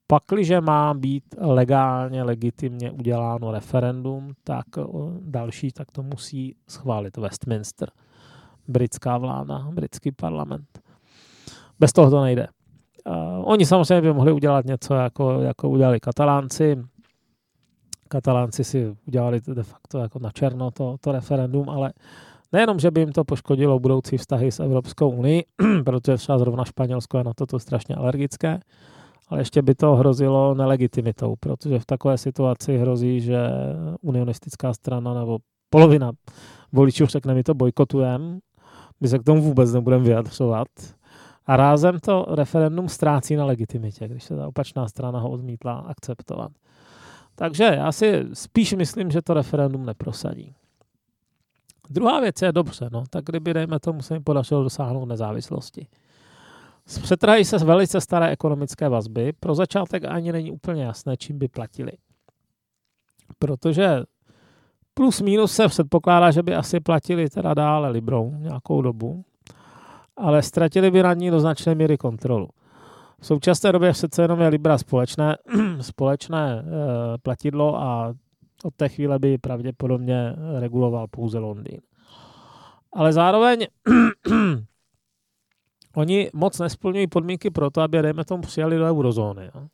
Pakliže má být legálně, legitimně uděláno referendum, tak eh, další, tak to musí schválit Westminster, britská vláda, britský parlament. Bez toho to nejde. Uh, oni samozřejmě by mohli udělat něco, jako, jako udělali katalánci. Katalánci si udělali de facto jako na černo to, to referendum, ale nejenom, že by jim to poškodilo budoucí vztahy s Evropskou unii, protože třeba zrovna Španělsko je na toto strašně alergické, ale ještě by to hrozilo nelegitimitou, protože v takové situaci hrozí, že unionistická strana nebo polovina voličů řekne, my to bojkotujeme, my se k tomu vůbec nebudeme vyjadřovat, a rázem to referendum ztrácí na legitimitě, když se ta opačná strana ho odmítla akceptovat. Takže já si spíš myslím, že to referendum neprosadí. Druhá věc je dobře, no, tak kdyby, dejme tomu, se jim podařilo dosáhnout nezávislosti. Přetrhají se velice staré ekonomické vazby. Pro začátek ani není úplně jasné, čím by platili. Protože plus minus se předpokládá, že by asi platili teda dále Librou nějakou dobu ale ztratili by nad ní do značné míry kontrolu. V současné době přece jenom je Libra společné, společné e, platidlo a od té chvíle by pravděpodobně reguloval pouze Londýn. Ale zároveň oni moc nesplňují podmínky pro to, aby, dejme tomu, přijali do eurozóny. Jo.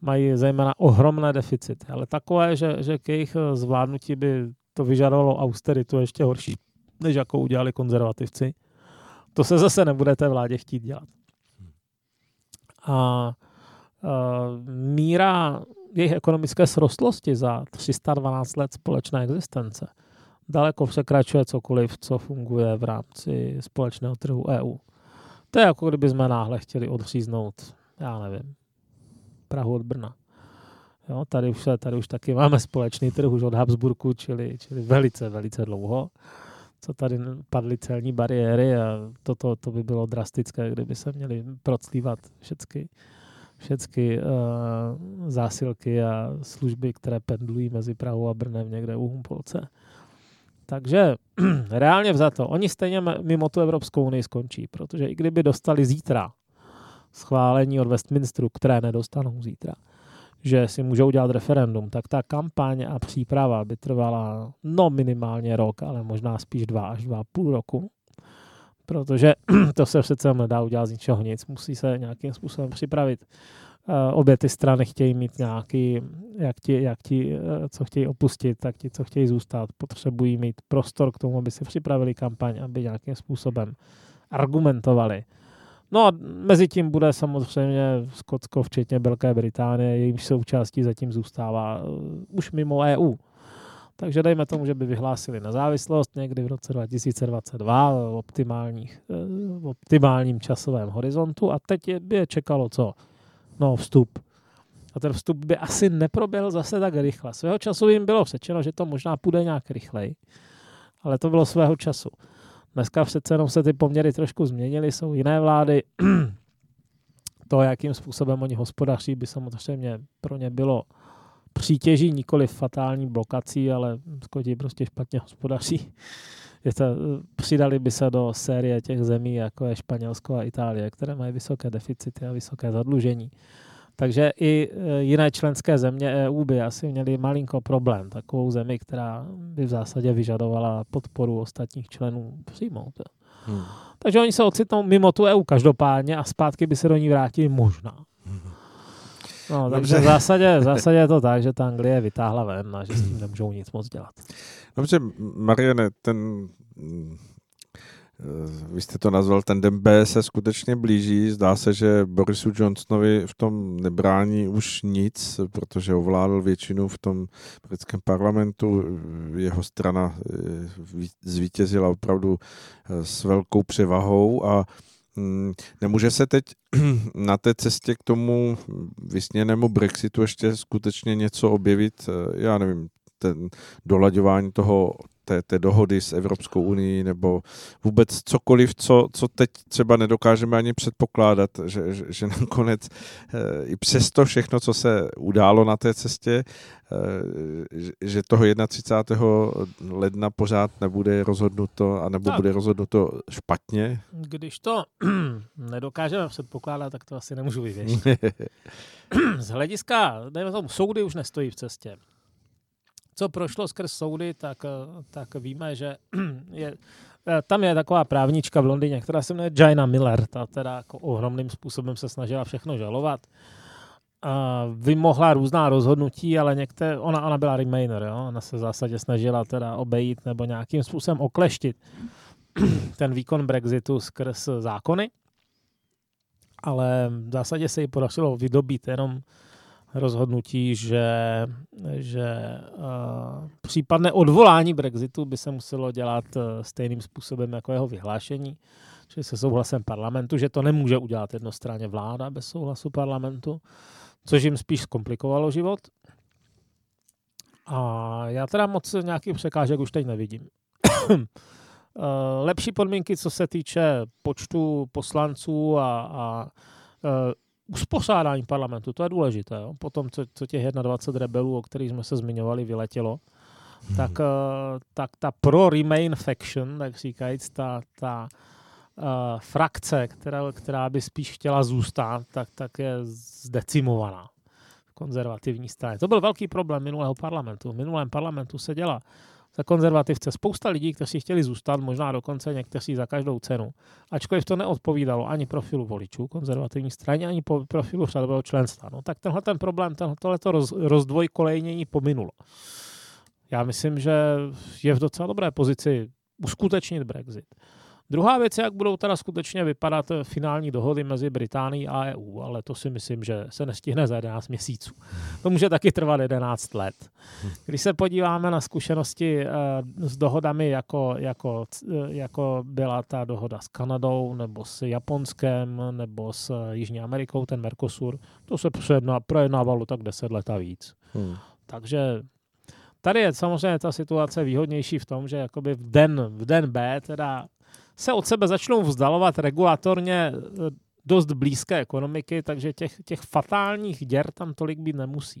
Mají zejména ohromné deficity, ale takové, že, že k jejich zvládnutí by to vyžadovalo austeritu ještě horší, než jako udělali konzervativci. To se zase nebude té vládě chtít dělat. A, míra jejich ekonomické srostlosti za 312 let společné existence daleko překračuje cokoliv, co funguje v rámci společného trhu EU. To je jako kdyby jsme náhle chtěli odříznout, já nevím, Prahu od Brna. Jo, tady, už, tady už taky máme společný trh už od Habsburku, čili, čili velice, velice dlouho co tady padly celní bariéry a toto to by bylo drastické, kdyby se měly proclívat všechny, všechny uh, zásilky a služby, které pendlují mezi Prahou a Brnem někde u Humpolce. Takže reálně vzato, oni stejně mimo tu Evropskou unii skončí, protože i kdyby dostali zítra schválení od Westminsteru, které nedostanou zítra, že si můžou udělat referendum, tak ta kampaň a příprava by trvala no minimálně rok, ale možná spíš dva až dva půl roku, protože to se přece nedá udělat z ničeho nic, musí se nějakým způsobem připravit. Eh, obě ty strany chtějí mít nějaký, jak ti, jak ti, eh, co chtějí opustit, tak ti, co chtějí zůstat, potřebují mít prostor k tomu, aby si připravili kampaň, aby nějakým způsobem argumentovali No a mezi tím bude samozřejmě Skotsko, včetně Velké Británie, jejímž součástí zatím zůstává uh, už mimo EU. Takže dejme tomu, že by vyhlásili nezávislost někdy v roce 2022 v, optimálních, uh, v optimálním časovém horizontu a teď by je čekalo co? No vstup. A ten vstup by asi neproběhl zase tak rychle. Svého času jim bylo řečeno, že to možná půjde nějak rychleji, ale to bylo svého času. Dneska přece jenom se ty poměry trošku změnily, jsou jiné vlády. to, jakým způsobem oni hospodaří, by samozřejmě pro ně bylo přítěží, nikoli fatální blokací, ale Skoti prostě špatně hospodaří. Je to, přidali by se do série těch zemí, jako je Španělsko a Itálie, které mají vysoké deficity a vysoké zadlužení. Takže i e, jiné členské země EU by asi měly malinko problém, takovou zemi, která by v zásadě vyžadovala podporu ostatních členů přijmout. Hmm. Takže oni se ocitnou mimo tu EU každopádně a zpátky by se do ní vrátili možná. No, takže v zásadě, v zásadě je to tak, že ta Anglie vytáhla ven a že s tím nemůžou nic moc dělat. Dobře, Mariane, ten vy jste to nazval, ten den B se skutečně blíží. Zdá se, že Borisu Johnsonovi v tom nebrání už nic, protože ovládl většinu v tom britském parlamentu. Jeho strana eh, zvítězila opravdu eh, s velkou převahou a hm, Nemůže se teď na té cestě k tomu vysněnému Brexitu ještě skutečně něco objevit, já nevím, ten dolaďování toho té, té dohody s Evropskou unii nebo vůbec cokoliv, co, co teď třeba nedokážeme ani předpokládat, že, že, že nakonec e, i přesto všechno, co se událo na té cestě, e, že toho 31. ledna pořád nebude rozhodnuto, anebo tak. bude rozhodnuto špatně. Když to nedokážeme předpokládat, tak to asi nemůžu vyvěšit. Z hlediska, dejme tomu, soudy už nestojí v cestě co prošlo skrz soudy, tak, eh, tak víme, že je, eh, tam je taková právnička v Londýně, která se jmenuje Jaina Miller, ta teda jako ohromným způsobem se snažila všechno žalovat. A vymohla různá rozhodnutí, ale některé, ona, ona byla Remainer, jo? ona se v zásadě snažila teda obejít nebo nějakým způsobem okleštit ten výkon Brexitu skrz zákony, ale v zásadě se jí podařilo vydobít jenom rozhodnutí, že, že uh, případné odvolání Brexitu by se muselo dělat uh, stejným způsobem jako jeho vyhlášení, čili se souhlasem parlamentu, že to nemůže udělat jednostranně vláda bez souhlasu parlamentu, což jim spíš zkomplikovalo život. A já teda moc nějakých překážek už teď nevidím. Lepší podmínky, co se týče počtu poslanců a, a uspořádání parlamentu, to je důležité. Jo? Potom, co, co těch 21 rebelů, o kterých jsme se zmiňovali, vyletělo, hmm. tak, uh, tak ta pro-remain faction, tak říkajíc, ta, ta uh, frakce, která, která by spíš chtěla zůstat, tak, tak je zdecimovaná v konzervativní straně. To byl velký problém minulého parlamentu. V minulém parlamentu se dělá za konzervativce spousta lidí, kteří chtěli zůstat, možná dokonce někteří za každou cenu. Ačkoliv to neodpovídalo ani profilu voličů konzervativní straně, ani profilu řadového členstva. No, tak tenhle ten problém, tohleto roz, rozdvojkolejnění pominulo. Já myslím, že je v docela dobré pozici uskutečnit Brexit. Druhá věc je, jak budou teda skutečně vypadat finální dohody mezi Británií a EU, ale to si myslím, že se nestihne za 11 měsíců. To může taky trvat 11 let. Když se podíváme na zkušenosti uh, s dohodami, jako, jako, jako byla ta dohoda s Kanadou, nebo s Japonskem, nebo s Jižní Amerikou, ten Mercosur, to se projednávalo tak 10 let a víc. Hmm. Takže tady je samozřejmě ta situace výhodnější v tom, že jakoby v den, v den B teda se od sebe začnou vzdalovat regulatorně eh, dost blízké ekonomiky, takže těch, těch fatálních děr tam tolik být nemusí.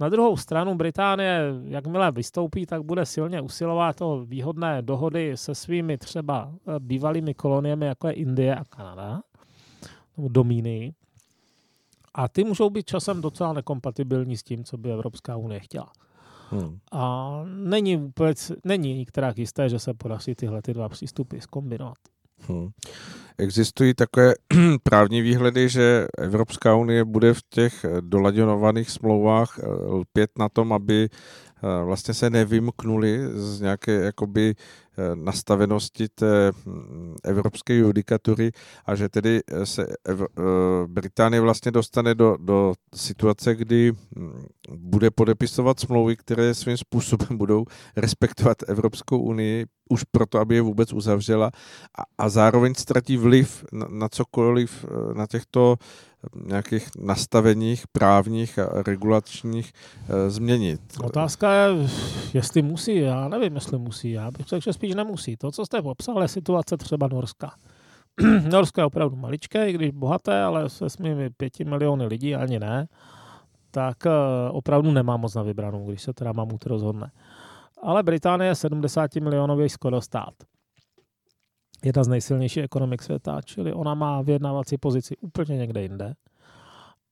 Na druhou stranu Británie, jakmile vystoupí, tak bude silně usilovat o výhodné dohody se svými třeba eh, bývalými koloniemi, jako je Indie a Kanada, nebo Domíny. A ty můžou být časem docela nekompatibilní s tím, co by Evropská unie chtěla. Hmm. A není vůbec, není nikterak jisté, že se podaří tyhle ty dva přístupy zkombinovat. Hmm. Existují takové právní výhledy, že Evropská unie bude v těch doladěnovaných smlouvách eh, lpět na tom, aby vlastně se nevymknuli z nějaké jakoby Eh, nastavenosti té hm, evropské judikatury a že tedy eh, se eh, Británie vlastně dostane do, do situace, kdy hm, bude podepisovat smlouvy, které svým způsobem budou respektovat Evropskou unii už proto, aby je vůbec uzavřela a, a zároveň ztratí vliv na, na cokoliv na těchto nějakých nastaveních právních a regulačních e, změnit. Otázka je, jestli musí. Já nevím, jestli musí. Já bych řekl, že spíš nemusí. To, co jste popsal, je situace třeba Norska. Norsko je opravdu maličké, i když bohaté, ale se svými pěti miliony lidí ani ne, tak e, opravdu nemá moc na vybranou, když se teda mamut rozhodne. Ale Británie je 70 milionový skoro stát jedna z nejsilnějších ekonomik světa, čili ona má vyjednávací pozici úplně někde jinde.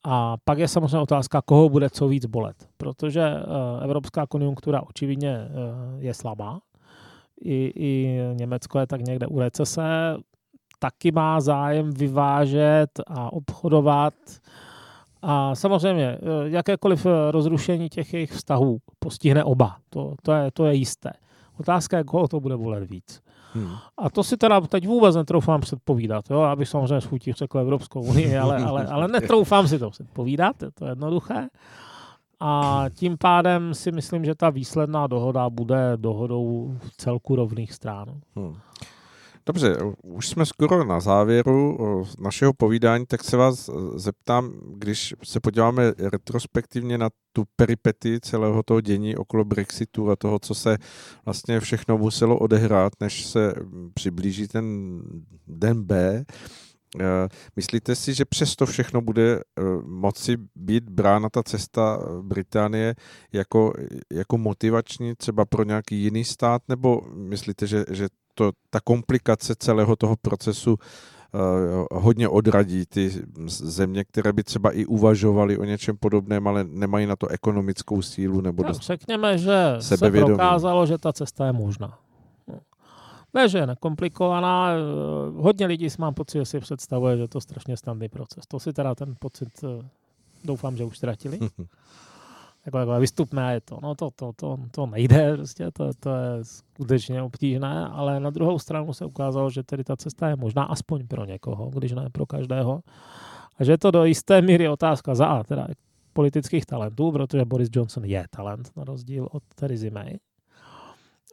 A pak je samozřejmě otázka, koho bude co víc bolet, protože eh, evropská konjunktura očividně eh, je slabá. I, I Německo je tak někde u recese, taky má zájem vyvážet a obchodovat. A samozřejmě eh, jakékoliv rozrušení těch jejich vztahů postihne oba. To, to, je, to je jisté. Otázka je, koho to bude bolet víc. Hmm. A to si teda teď vůbec netroufám předpovídat. Jo? Abych samozřejmě schutí řekl Evropskou unii, ale, ale, ale netroufám si to předpovídat, je to jednoduché. A tím pádem si myslím, že ta výsledná dohoda bude dohodou celku rovných stran. Hmm. Dobře, už jsme skoro na závěru našeho povídání, tak se vás zeptám, když se podíváme retrospektivně na tu peripety celého toho dění okolo Brexitu a toho, co se vlastně všechno muselo odehrát, než se přiblíží ten den B, Eh, myslíte si, že přesto všechno bude eh, moci být brána ta cesta Británie jako, jako motivační třeba pro nějaký jiný stát, nebo myslíte, že, že to, ta komplikace celého toho procesu uh, hodně odradí ty země, které by třeba i uvažovaly o něčem podobném, ale nemají na to ekonomickou sílu nebo no, dost Řekněme, že se prokázalo, že ta cesta je možná. Ne, že je nekomplikovaná. Eh, hodně lidí si mám pocit, že si představuje, že to je strašně snadný proces. To si teda ten pocit eh, doufám, že už ztratili. jako, jako vystupné je to. No to, to, to, to nejde, prostě, to, to je skutečně obtížné, ale na druhou stranu se ukázalo, že tedy ta cesta je možná aspoň pro někoho, když ne pro každého. A že je to do jisté míry otázka za teda politických talentů, protože Boris Johnson je talent, na rozdíl od Theresa May.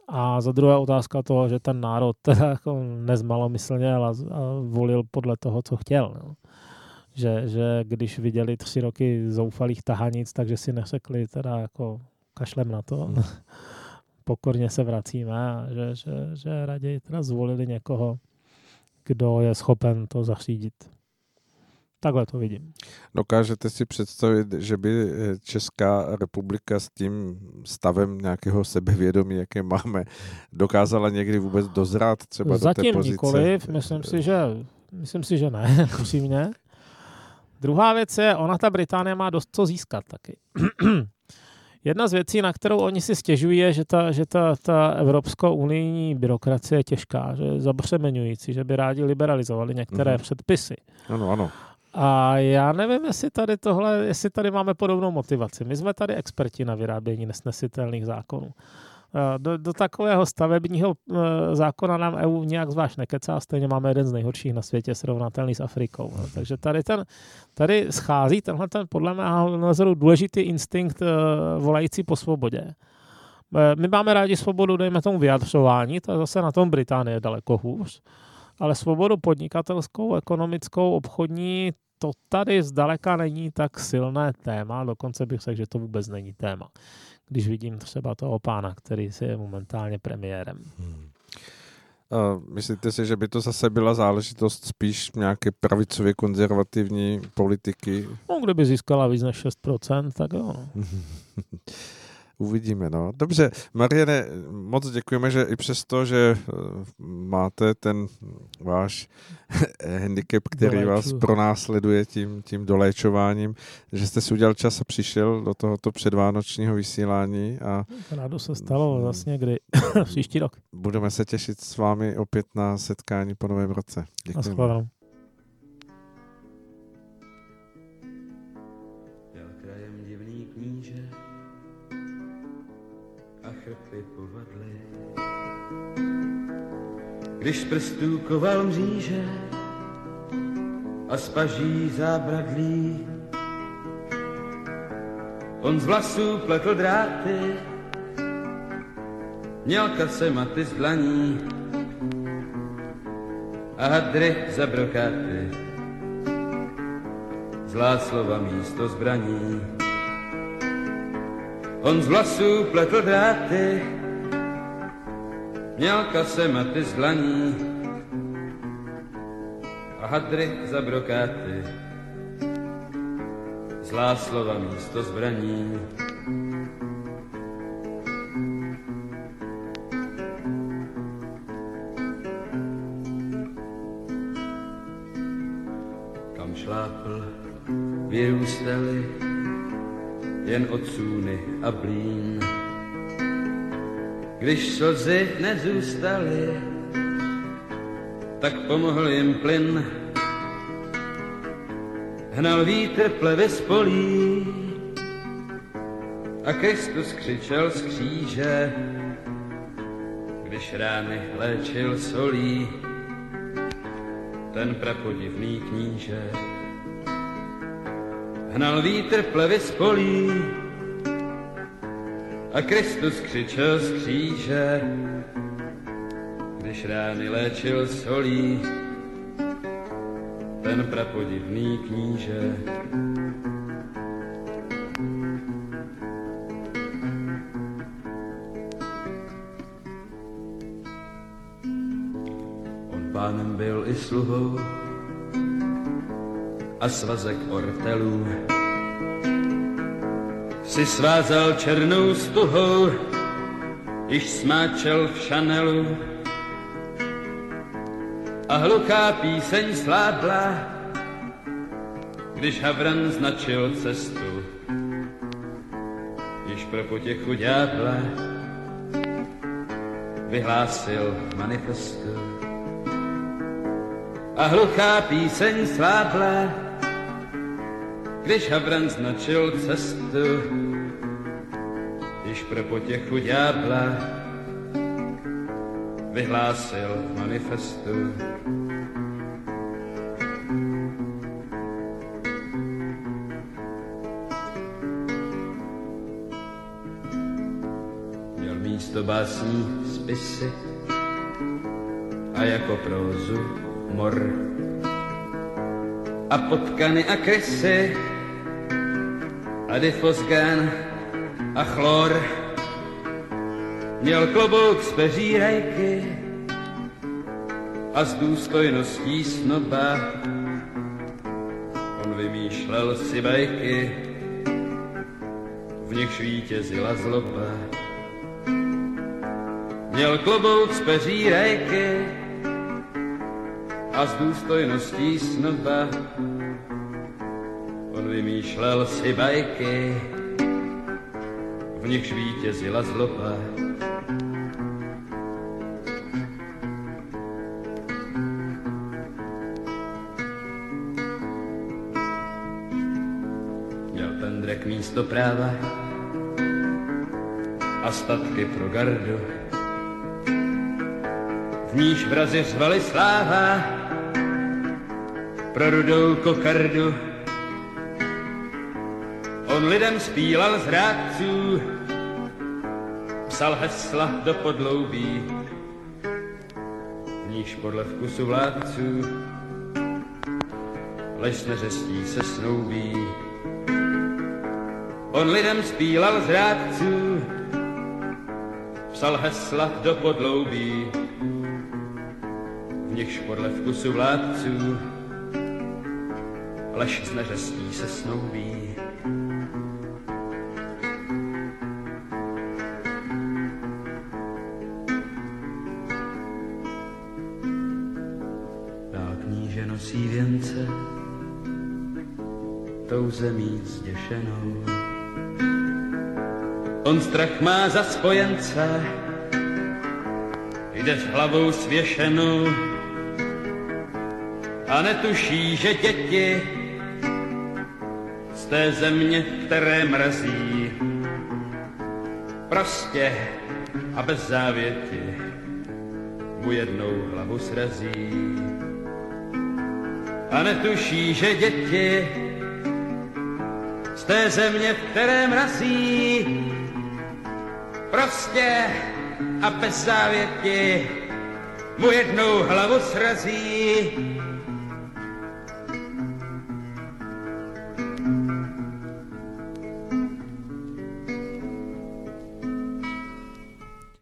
A za druhé otázka toho, že ten národ teda jako nezmalomyslně a, volil podle toho, co chtěl. No. Že, že když viděli tři roky zoufalých tahanic, takže si neřekli teda jako kašlem na to. Hmm. Pokorně se vracíme a že, že, že raději teda zvolili někoho, kdo je schopen to zařídit. Takhle to vidím. Dokážete si představit, že by eh, Česká republika s tím stavem nějakého sebevědomí, jaké máme, dokázala někdy vůbec dozrát třeba Zatím do té pozice? nikoliv, myslím si, že, myslím si, že ne, upřímně. Druhá věc je, ona ta Británie má dost co získat taky. Jedna z věcí, na kterou oni si stěžují, je, že ta, že ta, ta evropskou unijní byrokracie je těžká, že je zabřemeňující, že by rádi liberalizovali některé mm-hmm. předpisy. Ano, ano. A já nevím, jestli tady tohle, jestli tady máme podobnou motivaci. My jsme tady experti na vyrábění nesnesitelných zákonů. Eh, do, do takového stavebního eh, zákona nám EU nějak zvlášť nekecá, stejně máme jeden z nejhorších na světě, srovnatelný s Afrikou. No, takže tady, ten, tady schází tenhle ten podle mého názoru důležitý instinkt eh, volající po svobodě. My máme rádi svobodu, dejme tomu vyjadřování, to je zase na tom Británie daleko hůř, ale svobodu podnikatelskou, ekonomickou, obchodní, to tady zdaleka není tak silné téma, dokonce bych řekl, že to vůbec není téma. Když vidím třeba toho pána, který si je momentálně premiérem. Hmm. Uh, myslíte si, že by to zase byla záležitost spíš nějaké pravicově konzervativní politiky? No, kdyby získala víc než 6%, tak jo. Uvidíme, no. Dobře, Mariane, moc děkujeme, že i přesto, že eh, máte ten váš handicap, který Doléču. vás pronásleduje tím, tím doléčováním, že jste si udělal čas a přišel do tohoto předvánočního vysílání. A Rádo se stalo vlastně kdy příští rok. Budeme se těšit s vámi opět na setkání po novém roce. Děkujeme. Když z prstů koval mříže a z paží zábradlí. On z vlasů pletl dráty, měl kasematy z dlaní a hadry za brokáty, zlá slova místo zbraní. On z vlasů pletl dráty, měl kasematy z dlaní a hadry za brokáty, zlá slova místo zbraní. Kam šlápl, vyrůstali jen odsůny a blín když slzy nezůstaly, tak pomohl jim plyn. Hnal vítr plevy z polí a Kristus křičel z kříže, když rány léčil solí ten prapodivný kníže. Hnal vítr plevy z polí a Kristus křičel z kříže, když rány léčil solí, ten prapodivný kníže. On pánem byl i sluhou a svazek ortelů si svázal černou stuhou, již smáčel v šanelu a hluchá píseň sládla, když Havran značil cestu. Již pro potěchu ďábla vyhlásil manifestu. A hluchá píseň sládla, když Havran značil cestu. Pro potěchu ďábla vyhlásil manifestu. Měl místo básní spisy a jako prózu mor. A potkany a krysy a difosgen a chlor. Měl klobouk z peří rajky a s důstojností snoba on vymýšlel si bajky, v nich vítězila zloba. Měl klobouk z peří rajky a s důstojností snoba on vymýšlel si bajky, v nich vítězila zloba. Měl ten drek místo práva a statky pro gardu. V níž vrazi řvali sláva pro rudou kokardu. On lidem spílal z rádců, psal hesla do podloubí, v níž podle vkusu vládců lež neřestí se snoubí. On lidem spílal z rádců, psal hesla do podloubí, v nichž podle vkusu vládců lež neřestí se snoubí. Zemí zděšenou. On strach má za spojence, jde s hlavou svěšenou a netuší, že děti z té země, které mrazí, prostě a bez závěti mu jednou hlavu srazí. A netuší, že děti té země, v které mrazí, prostě a bez závěti mu jednou hlavu srazí.